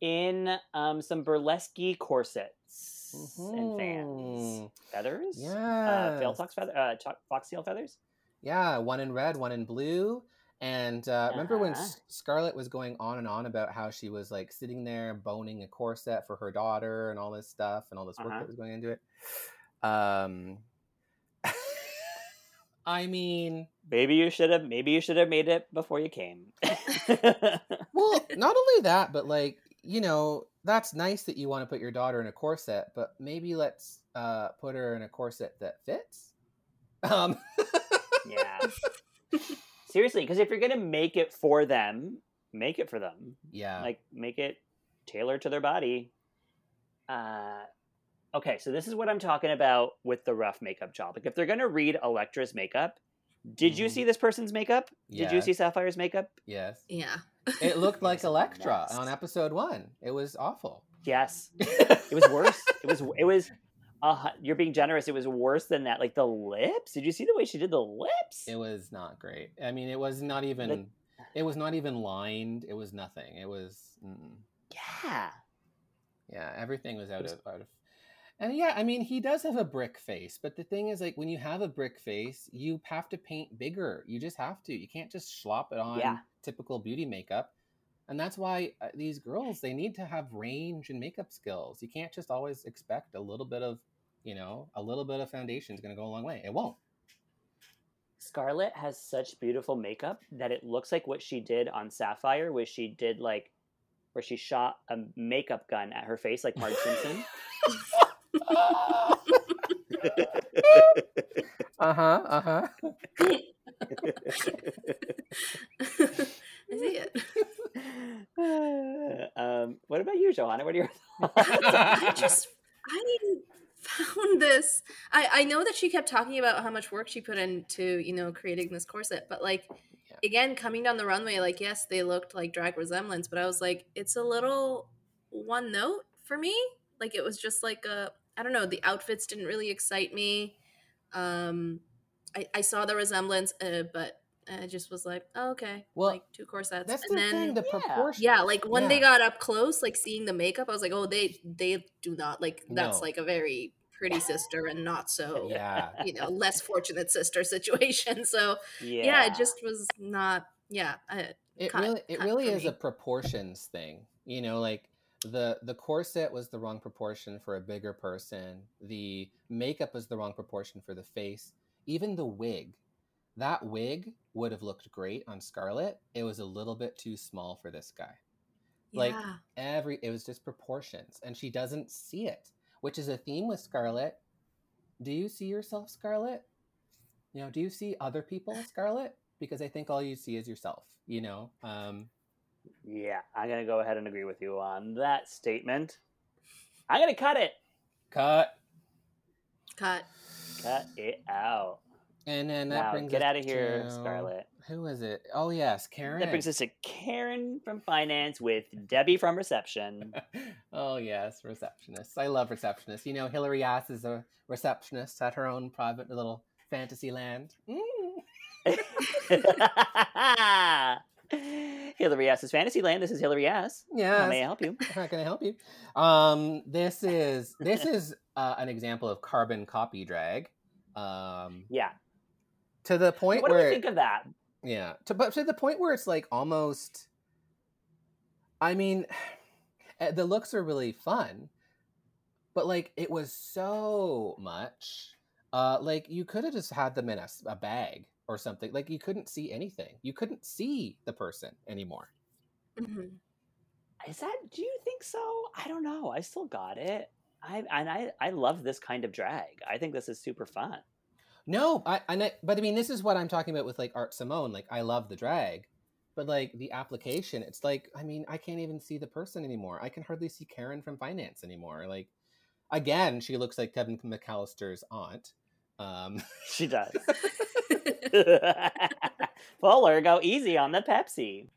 in um, some burlesque corsets and fans. Mhm. Feathers? Uh, fox feather, uh, foxtail feathers? Yeah, one in red, one in blue. And uh, remember when Uh-huh. S- Scarlet was going on and on about how she was like sitting there boning a corset for her daughter and all this stuff and all this work Uh-huh. that was going into it? Um, I mean, Maybe you should have. Maybe you should have made it before you came. well, not only that, but like, you know, that's nice that you want to put your daughter in a corset, but maybe let's uh, put her in a corset that fits. Um, yeah. Seriously, because if you're gonna make it for them, make it for them. Yeah. Like make it tailored to their body. Uh okay, so this is what I'm talking about with the rough makeup job. Like if they're gonna read Elektra's makeup, did you Mhm. see this person's makeup? Did you see Sapphire's makeup? yes. Yeah. It looked like Elektra mess. on episode one. It was awful. Yes. It was worse. it was it was uh, you're being generous. It was worse than that. Like the lips. Did you see the way she did the lips? It was not great. I mean, it was not even. It was not even lined. It was nothing. It was. Mm, yeah. yeah, everything was out was- of out of. And yeah, I mean, he does have a brick face, but the thing is, like, when you have a brick face, you have to paint bigger. You just have to. You can't just slop it on Yeah. Typical beauty makeup. And that's why uh, these girls they need to have range and makeup skills. You can't just always expect a little bit of, you know, a little bit of foundation is going to go a long way. It won't. Scarlet has such beautiful makeup that it looks like what she did on Sapphire, where she did like, where she shot a makeup gun at her face, like Marge Simpson. Uh huh. Uh huh. I see it. um, what about you, Shohana? What are your thoughts? I just I found this. I I know that she kept talking about how much work she put into you know creating this corset, but like Yeah. again coming down the runway, like yes, they looked like drag resemblance, but I was like, it's a little one note for me. Like it was just like a I don't know. The outfits didn't really excite me. Um, I I saw the resemblance, uh, but I just was like, oh, okay, Well, like two corsets, That's and the then thing. The Yeah. proportion. yeah like when they got up close like seeing the makeup i was like oh they they do not like that's No. like a very pretty sister and not so Yeah. you know less fortunate sister situation so yeah. yeah, it just was not yeah I, it cut- really it really is me. a proportions thing you know like the the corset was the wrong proportion for a bigger person the makeup was the wrong proportion for the face even the wig that wig would have looked great on scarlet. It was a little bit too small for this guy. Yeah. Like, every it was just proportions and she doesn't see it which is a theme with scarlet. Do you see yourself scarlet? You know do you see other people scarlet? Because i think all you see is yourself you know um Yeah, I'm gonna go ahead and agree with you on that statement. I'm gonna cut it. cut. Cut Cut it out. and then that Now brings get out of here, to- Scarlet. who is it oh yes karen That brings us to Karen from finance with Debbie from reception. oh yes receptionists i love receptionists you know hillary ass is a receptionist at her own private little fantasy land Mm. Hillary S. is Fantasyland. This is Hillary S. Yeah. How may I help you? How can I help you? Um, this is this is uh, an example of carbon copy drag. Um, Yeah. to the point What do where we think of that? yeah, to but to the point where it's like almost. I mean, eh, the looks are really fun, but like it was so much. Uh, like you could have just had them in a bag or something. Like you couldn't see anything. You couldn't see the person anymore. Mhm. Is that? Do you think so? I don't know. I still got it. I and I I love this kind of drag. I think this is super fun. No, I, and I but I mean, this is what I'm talking about with like Art Simone. Like, I love the drag, but like the application, it's like, I mean, I can't even see the person anymore. I can hardly see Karen from finance anymore. Like, again, she looks like Kevin McAllister's aunt. Um, She does. Fuller, go easy on the Pepsi.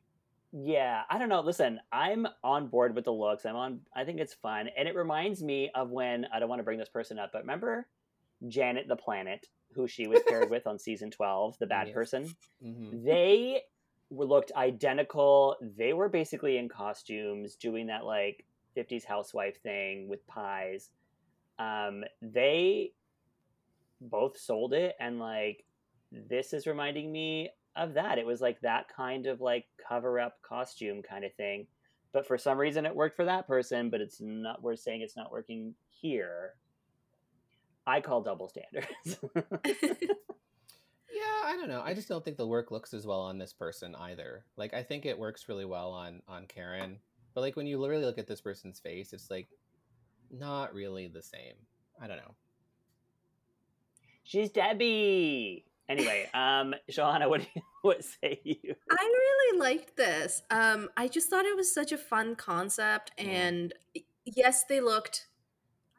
Yeah, I don't know. Listen, I'm on board with the looks. I'm on. I think it's fun, and it reminds me of when I don't want to bring this person up, but remember Janet the Planet, who she was paired with on season twelve, the bad Yes. person. mhm. They were looked identical. They were basically in costumes, doing that like '50s housewife thing with pies. Um, they both sold it, and like this is reminding me of that. It was like that kind of like cover up costume kind of thing. But for some reason, it worked for that person, but it's not. We're saying it's not working here. I call double standards. yeah, I don't know. I just don't think the work looks as well on this person either. Like, I think it works really well on on Karen, but like when you literally look at this person's face, it's like not really the same. I don't know. She's Debbie. Anyway, um, Shauna, what do you, what say you? I really liked this. Um, I just thought it was such a fun concept, Mm. and y- yes, they looked.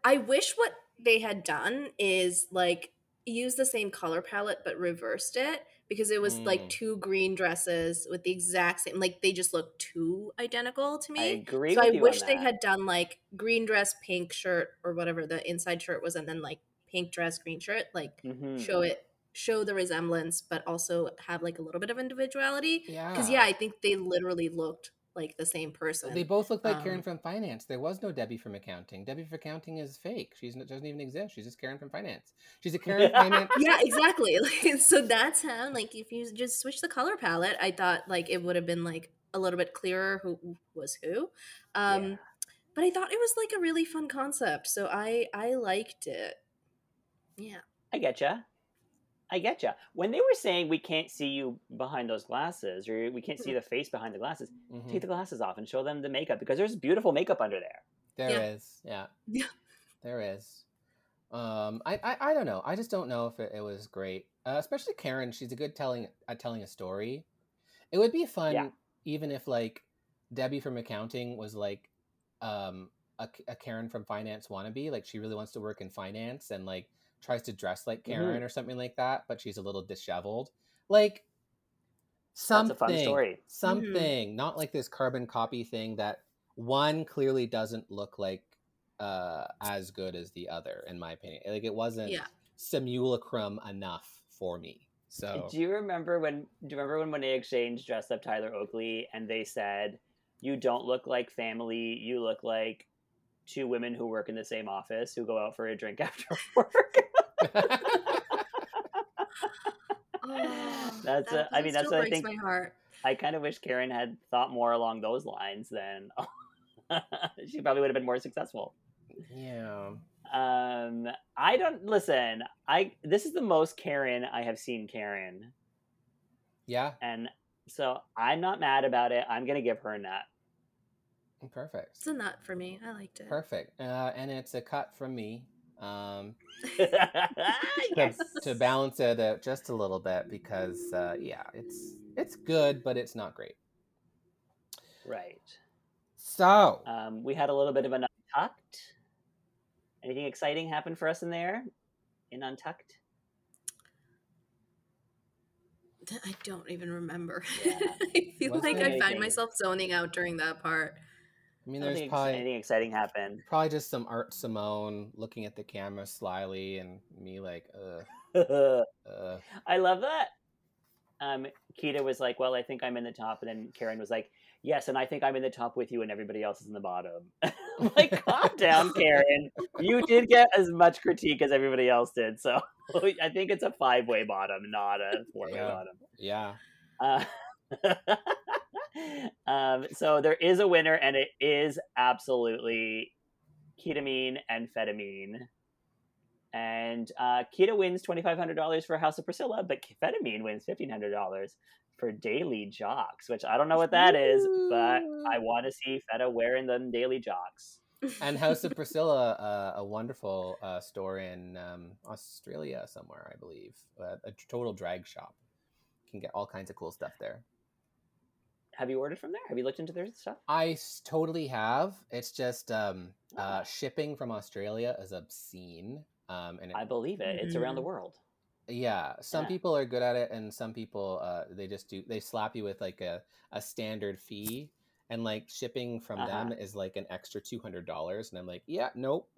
I wish what they had done is like use the same color palette but reversed it because it was Mm. like two green dresses with the exact same. Like they just looked too identical to I me. agree So I wish they had done like green dress, pink shirt, or whatever the inside shirt was, and then like pink dress, green shirt. Like Mhm. show it, show the resemblance, but also have like a little bit of individuality. Yeah. Because yeah, I think they literally looked like the same person. They both look like Karen Um, from finance. There was no Debbie from accounting. Debbie from accounting is fake. she doesn't even exist. She's just Karen from finance. She's a Karen from finance. yeah, exactly. Like, so that's how like if you just switch the color palette, I thought like it would have been like a little bit clearer who was who. Um Yeah. but I thought it was like a really fun concept. So I I liked it. Yeah. I get ya. I get ya. When they were saying we can't see you behind those glasses, or we can't see the face behind the glasses, Mhm. take the glasses off and show them the makeup because there's beautiful makeup under there. There is, Yeah. yeah. Yeah. There is. Um, I, I, I don't know. I just don't know if it, it was great. Uh, especially Karen. She's a good telling at telling a story. It would be fun Yeah. even if like Debbie from accounting was like um a, a Karen from finance wannabe. Like she really wants to work in finance and like tries to dress like Mm-hmm. Karen or something like that, but she's a little disheveled. Like That's something a fun story. something not like this carbon copy thing that one clearly doesn't look like uh as good as the other in my opinion like it wasn't Yeah. simulacrum enough for me so Do you remember when? Do you remember when Monét X Change dressed up Tyler Oakley and they said, "You don't look like family. You look like two women who work in the same office who go out for a drink after work." Oh, That's that- a- I mean that's what I think- my heart. I kind of wish Karen had thought more along those lines. Then she probably would have been more successful. yeah Um, I don't listen. I this is the most Karen I have seen Karen, yeah and so I'm not mad about it. I'm gonna give her a nut. Perfect It's a nut for me. I liked it. perfect uh and it's a cut from me um yes. to, to balance it out just a little bit because uh yeah it's it's good but it's not great Right. so Um, we had a little bit of an untucked. Anything exciting happen for us in there? In untucked? I don't even remember. Yeah. I feel Wasn't like I find myself zoning out during that part. I mean I there's probably anything exciting happened. Probably just some Art Simone looking at the camera slyly and me like, uh, I love that. Um, Kita was like, "Well, I think I'm in the top," and then Karen was like, "Yes, and I think I'm in the top with you, and everybody else is in the bottom." Like, calm down, Karen. You did get as much critique as everybody else did, so I think it's a five way bottom, not a four way Yeah. bottom. Yeah. Uh, um, so there is a winner, and it is absolutely ketamine and phetamine. And uh, Kita wins twenty five hundred dollars for House of Priscilla, but phetamine wins fifteen hundred dollars for Daily Jocks, which I don't know what that is, but I want to see Feta wearing them Daily Jocks. And House of Priscilla, uh, a wonderful uh, store in um, Australia somewhere, I believe. Uh, a total drag shop. You can get all kinds of cool stuff there. Have you ordered from there? Have you looked into their stuff? I s- totally have. It's just um, uh, Ah. shipping from Australia is obscene. Um, and it, I believe it. It's around the Mhm. world. Yeah, some Yeah. people are good at it, and some people uh, they just do they slap you with like a, a standard fee, and like shipping from Uh-huh. them is like an extra two hundred dollars, and I'm like, yeah, nope.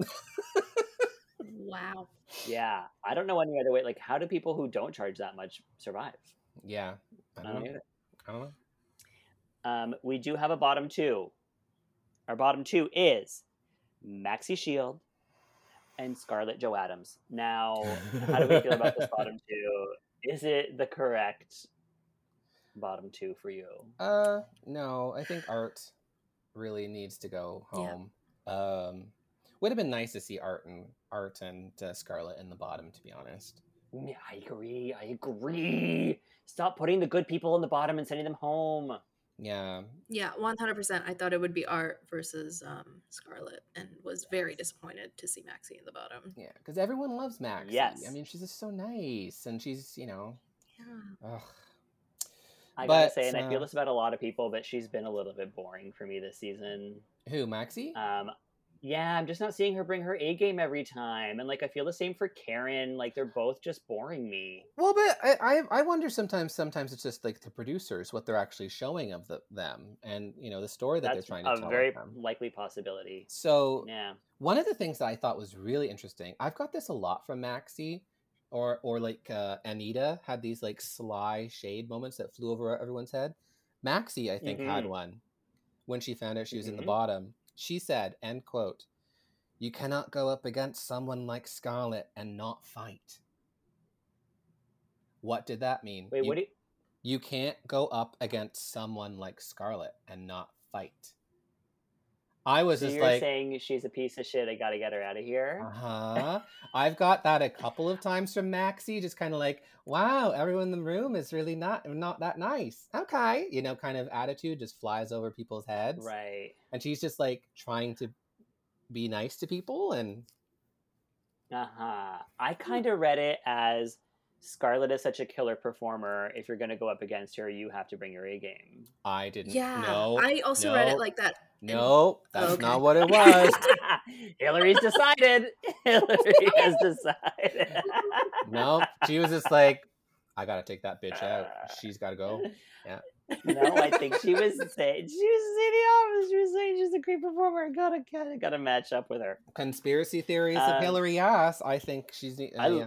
wow. Yeah, I don't know any other way. Like, how do people who don't charge that much survive? yeah, I I don't don't know. either. I don't know. Um, we do have a bottom two. Our bottom two is Maxi Shield and Scarlett Joe Adams. Now, how do we feel about this bottom two? Is it the correct bottom two for you? Uh, no, I think Art really needs to go Yeah. home. Um, would have been nice to see Art and Art and uh, Scarlet in the bottom, to be honest. Yeah, I agree. I agree. Stop putting the good people in the bottom and sending them home. Yeah. Yeah, one hundred percent. I thought it would be Art versus um, Scarlet, and was very disappointed to see Maxi in the bottom. Yeah, because everyone loves Maxi. Yes. I mean, she's just so nice, and she's you know, Yeah. ugh. I gotta But, say, and I feel uh, this about a lot of people, but she's been a little bit boring for me this season. who Maxi? Um, yeah, I'm just not seeing her bring her A game every time, and like I feel the same for Karen. Like they're both just boring me. well, but I, I I wonder sometimes sometimes it's just like the producers what they're actually showing of the, them, and you know the story that That's they're trying to a tell. very with them. likely possibility. So Yeah. one of the things that I thought was really interesting, I've got this a lot from Maxi, or or like uh, Anita had these like sly shade moments that flew over everyone's head. Maxi, I think, had Mhm. one when she found out she was in the Mhm. bottom. She said, "End quote." You cannot go up against someone like Scarlet and not fight. What did that mean? Wait, you, what do you? you can't go up against someone like Scarlet and not fight. I was So just you're like, saying she's a piece of shit. I gotta get her out of here. uh huh. I've got that a couple of times from Maxi, just kind of like, wow, everyone in the room is really not not that nice. Okay, you know, kind of attitude just flies over people's heads, Right. and she's just like trying to be nice to people, and Uh huh. I kind of read it as Scarlet is such a killer performer. If you're gonna go up against her, you have to bring your A game. I didn't. Yeah, no, I also read it like that. no, that's okay. not what it was. Hillary's decided. Hillary has decided. no, she was just like, I gotta take that bitch out. She's gotta go. Yeah. No, I think she was saying she was saying the opposite. She was saying she's a great performer. Gotta gotta gotta match up with her. Conspiracy theories Um, of Hillary Ass. I think she's. Uh, I- yeah.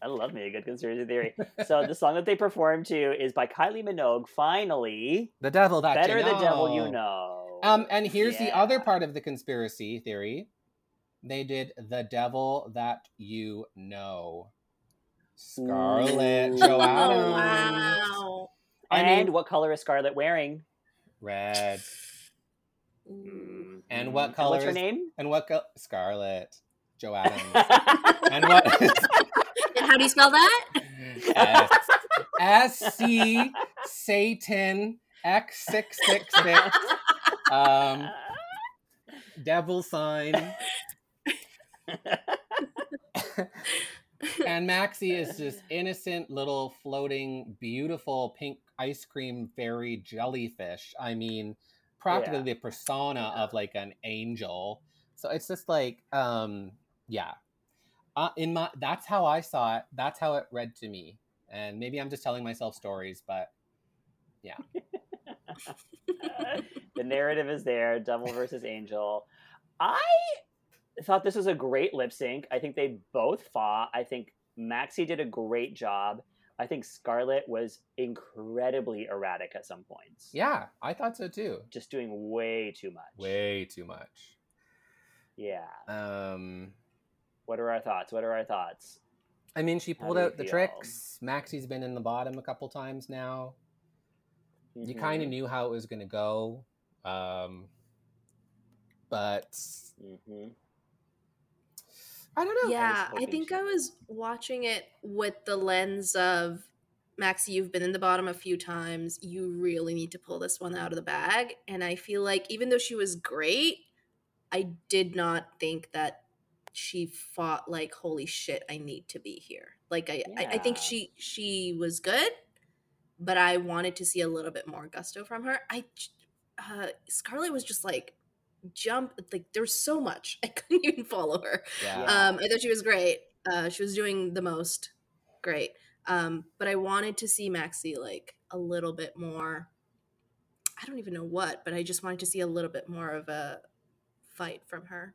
I love me a good conspiracy theory. So the song that they performed to is by Kylie Minogue. Finally, The devil that better you know. the devil you know. Um, and here's the other part of the conspiracy theory. They did the devil that you know. Scarlett Ooh. Joanna. Oh, wow. I and mean- what color is Scarlett wearing? Red. Ooh. And what Mm, color What's her is- name? And what co- Scarlett Joanna. and what And how do you spell that? S C Satan X six six six um devil sign and Maxi is this innocent little floating beautiful pink ice cream fairy jellyfish. I mean practically Yeah. the persona of like an angel. So it's just like um yeah. Uh, in my that's how I saw it. That's how it read to me. And maybe I'm just telling myself stories, but yeah. the narrative is there devil versus angel i thought this was a great lip sync i think they both fought i think maxi did a great job i think scarlet was incredibly erratic at some points yeah, I thought so too. just doing way too much Way too much. yeah Um what are our thoughts what are our thoughts I mean, she pulled out the feel? tricks. Maxi's been in the bottom a couple times now. You kind of knew how it was going to go. Um, but mhm. I don't know. Yeah, I hoping think she- I was watching it with the lens of Maxi, you've been in the bottom a few times. You really need to pull this one out of the bag. And I feel like even though she was great, I did not think that she fought like holy shit, I need to be here. Like I, I, I think she she was good, but I wanted to see a little bit more gusto from her. i uh Scarlet was just like jump like there was so much. I couldn't even follow her. Yeah. Yeah. Um, I thought she was great. Uh, she was doing the most great. Um, but I wanted to see Maxi like a little bit more. I don't even know what, but I just wanted to see a little bit more of a fight from her.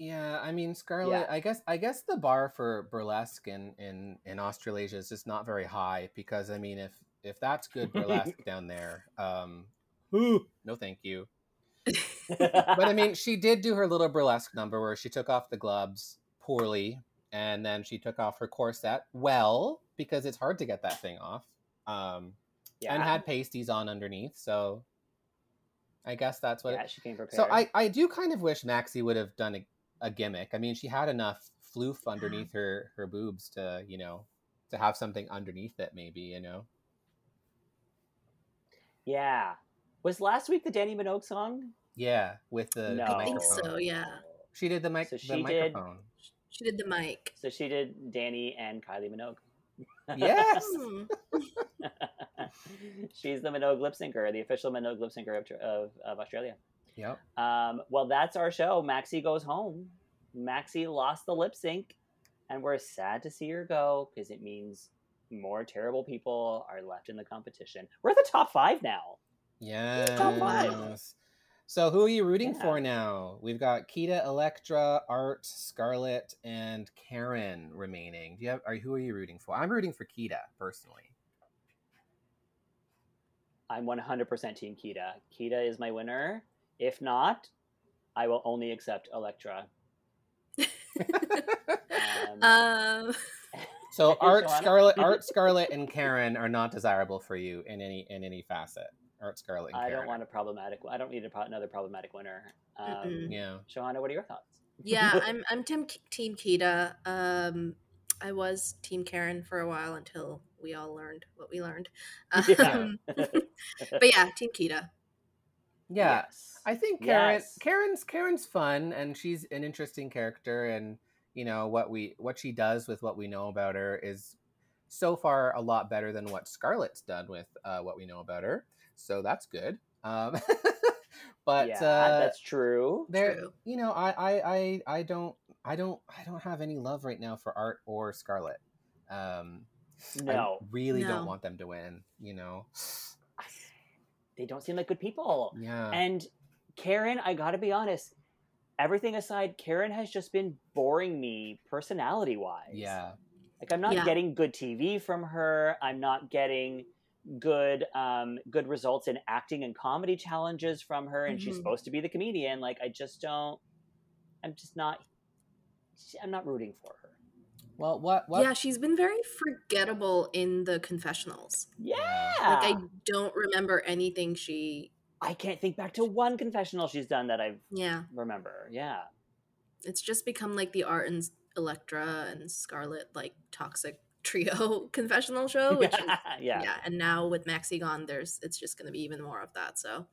Yeah, I mean Scarlet. I guess I guess the bar for burlesque in in in Australasia is just not very high because I mean if if that's good burlesque down there, um, ooh, no thank you. But I mean, she did do her little burlesque number where she took off the gloves poorly, and then she took off her corset well because it's hard to get that thing off, um, yeah and had pasties on underneath. So I guess that's what. yeah it, she came prepared so I I do kind of wish Maxi would have done a, a gimmick. I mean, she had enough floof underneath her her boobs to you know to have something underneath it maybe you know Yeah. Was last week the Dannii Minogue song? Yeah, with the, the No. I think so, yeah. She did the mic. So the she did- microphone. She did the mic. So she did Dannii and Kylie Minogue. Yes. Hmm. She's the Minogue lip syncer, the official Minogue lip syncer of, of, of Australia. Yep. Um, well, that's our show. Maxi goes home. Maxi lost the lip sync, and we're sad to see her go because it means more terrible people are left in the competition. We're at the top five now. Yes. five. So who are you rooting Yeah. for now? We've got Kita, Elektra, Art, Scarlet, and Karen remaining. Do you have? Are who are you rooting for? I'm rooting for Kita personally. I'm 100% Team Kita. Kita is my winner. If not, I will only accept Elektra. Um, um, So Art, Joanna? Scarlet, Art, Scarlet, and Karen are not desirable for you in any in any facet. Art, Scarlet, and I don't want a problematic. I don't need a, pro- another problematic winner. Um, Yeah. Shohana, what are your thoughts? yeah, I'm I'm Team Team Kita. Um, I was Team Karen for a while until we all learned what we learned. Yeah. Um, but yeah, Team Kita. Yeah. Yes. I think Karen Yes. Karen's Karen's fun and she's an interesting character and you know what we what she does with what we know about her is so far a lot better than what Scarlet's done with uh, what we know about her. So that's good. Um, but yeah, uh, that's true. there True. you know I, I I I don't I don't I don't have any love right now for Art or Scarlett. Um, No, I really No. don't want them to win. You know. They don't seem like good people. Yeah. And Karen, I gotta be honest. Everything aside, Karen has just been boring me personality wise. yeah. Like I'm not Yeah. getting good TV from her. I'm not getting good um good results in acting and comedy challenges from her and she's Mhm. supposed to be the comedian like i just don't i'm just not i'm not rooting for her Well, what what? Yeah, she's been very forgettable in the confessionals. yeah, Like I don't remember anything she. I can't think back to one confessional she's done that i Yeah, remember yeah it's just become like the Art and Elektra and Scarlet like toxic trio confessional show, which is yeah, yeah. And now with Maxi gone, there's it's just going to be even more of that. So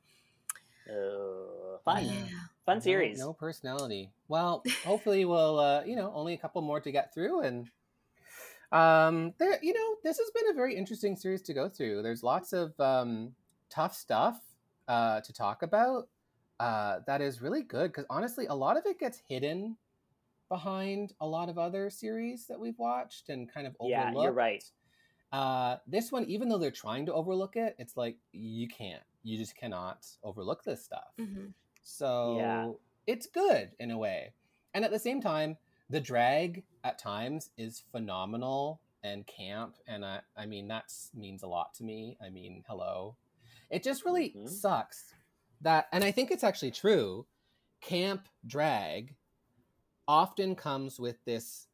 Uh, fun Yeah. fun series No, personality. Well, hopefully we'll uh, you know, only a couple more to get through and um there you know, this has been a very interesting series to go through. There's lots of um tough stuff uh to talk about. Uh that is really good cuz honestly a lot of it gets hidden behind a lot of other series that we've watched and kind of overlooked. Yeah, overlooked. you're right. Uh this one even though they're trying to overlook it, it's like you can't. You just cannot overlook this stuff. mhm. So it's good in a way. And at the same time, the drag at times is phenomenal and camp. And I, I mean, that means a lot to me. I mean, hello. It just really Mhm. sucks that, and I think it's actually true, camp drag often comes with this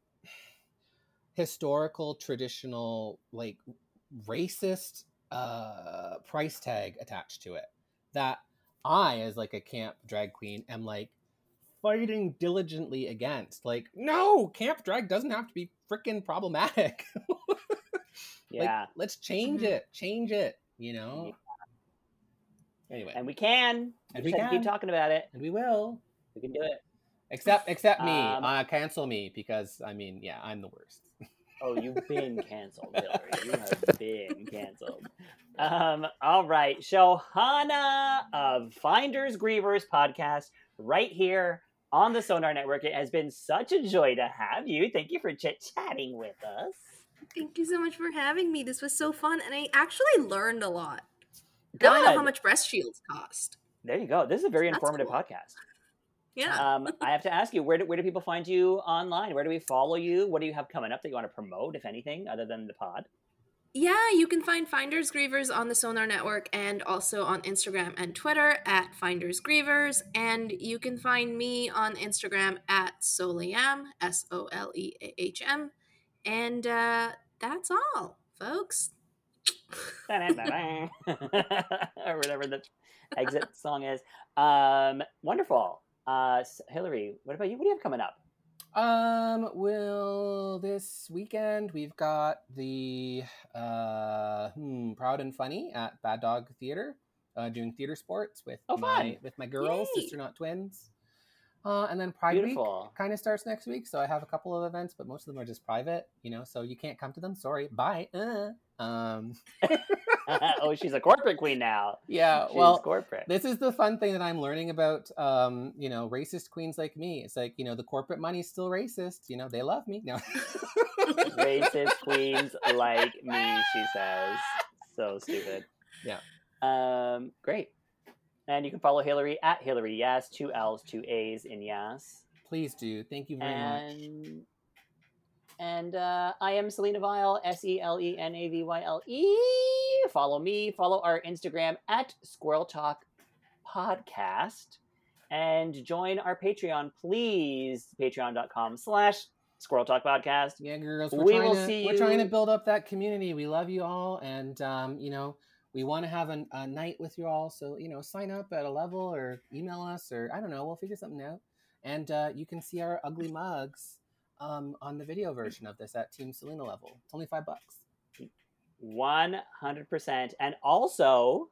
historical, traditional, like racist uh, price tag attached to it that I, as like a camp drag queen, am like fighting diligently against. Like, no, camp drag doesn't have to be freaking problematic. yeah like, let's change Mhm. it. Change it. You know. Anyway, and we can And and we can. keep talking about it and we will. we can do it Except, except me. Um, uh, cancel me because I mean, yeah, I'm the worst. Oh, you've been canceled, Hillary. You have been canceled. Um, all right. Shohana of Finders Grievers podcast right here on the Sonar Network. It has been such a joy to have you. Thank you for chit chatting with us. Thank you so much for having me. This was so fun, and I actually learned a lot. Now I know how much breast shields cost. There you go. This is a very That's informative cool. podcast. Yeah. Um, I have to ask you, where do, where do people find you online? Where do we follow you? What do you have coming up that you want to promote, if anything, other than the pod? Yeah, you can find Finders Grievers on the Sonar Network and also on Instagram and Twitter at Finders Grievers. And you can find me on Instagram at Soleahm, S O L E A H M. And uh, that's all, folks. or whatever the exit song is. Um, wonderful. Uh, Hillary, what about you? What do you have coming up? Um, well, this weekend we've got the uh, hmm, Proud and Funny at Bad Dog Theater. uh, doing theater sports with Oh, my with my girls, Yay. sister not twins. Uh, and then Pride Week kind of starts next week, so I have a couple of events, but most of them are just private, you know. So you can't come to them. Sorry, bye. Uh. Um, oh, she's a corporate queen now. yeah, She's well, corporate. this is the fun thing that I'm learning about, um, you know, racist queens like me. It's like, you know, the corporate money's still racist. You know, they love me. No. Racist queens like me, she says. So stupid. Yeah. Um, great. And you can follow Hillary at Hillary Yes, two L's, two A's in Yes. Please do. Thank you very much. And uh, I am Selena Vyle, S E L E N A V Y L E. Follow me. Follow our Instagram at Squirrel Talk Podcast, and join our Patreon, please. Patreon.com slash Squirrel Talk Podcast. Yeah, girls, we're We trying will to see we're trying to build up that community. We love you all, and um, you know, we want to have an, a night with you all. So you know, sign up at a level or email us, or I don't know, we'll figure something out. And uh, you can see our ugly mugs um, on the video version of this at Team Selena level. It's only five bucks. 100%. And also,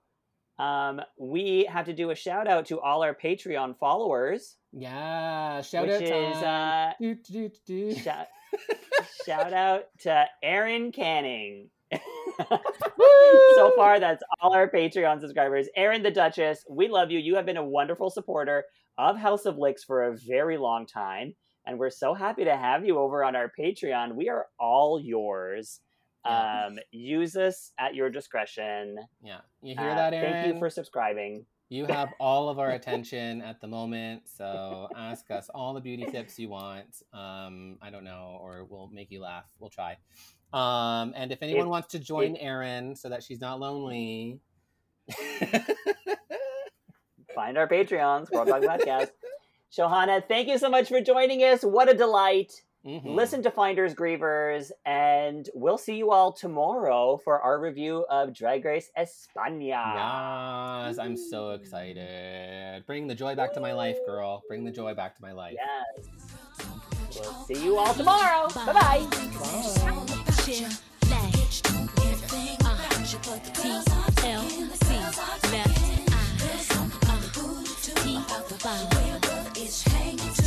um, we have to do a shout out to all our Patreon followers, Yeah, shout out is time. uh, do, do, do. shout, shout out to Aaron Canning. so far, that's all our Patreon subscribers. Aaron the Duchess, we love you. You have been a wonderful supporter of House of Licks for a very long time. And we're so happy to have you over on our Patreon. We are all yours. Yeah. Um, use us at your discretion. Yeah, you hear Uh, that, Aaron? Thank you for subscribing. You have all of our attention at the moment, so ask us all the beauty tips you want. Um, I don't know, or we'll make you laugh. We'll try. Um, and if anyone It- wants to join Erin so that she's not lonely, Find our Patreons, World Dog Podcast. Shohana, thank you so much for joining us. What a delight. Mhm. Listen to Finders Grievers, and we'll see you all tomorrow for our review of Drag Race España. Yes, I'm so excited. Bring the joy back to my life, girl. Bring the joy back to my life. Yes. We'll see you all tomorrow. Bye bye.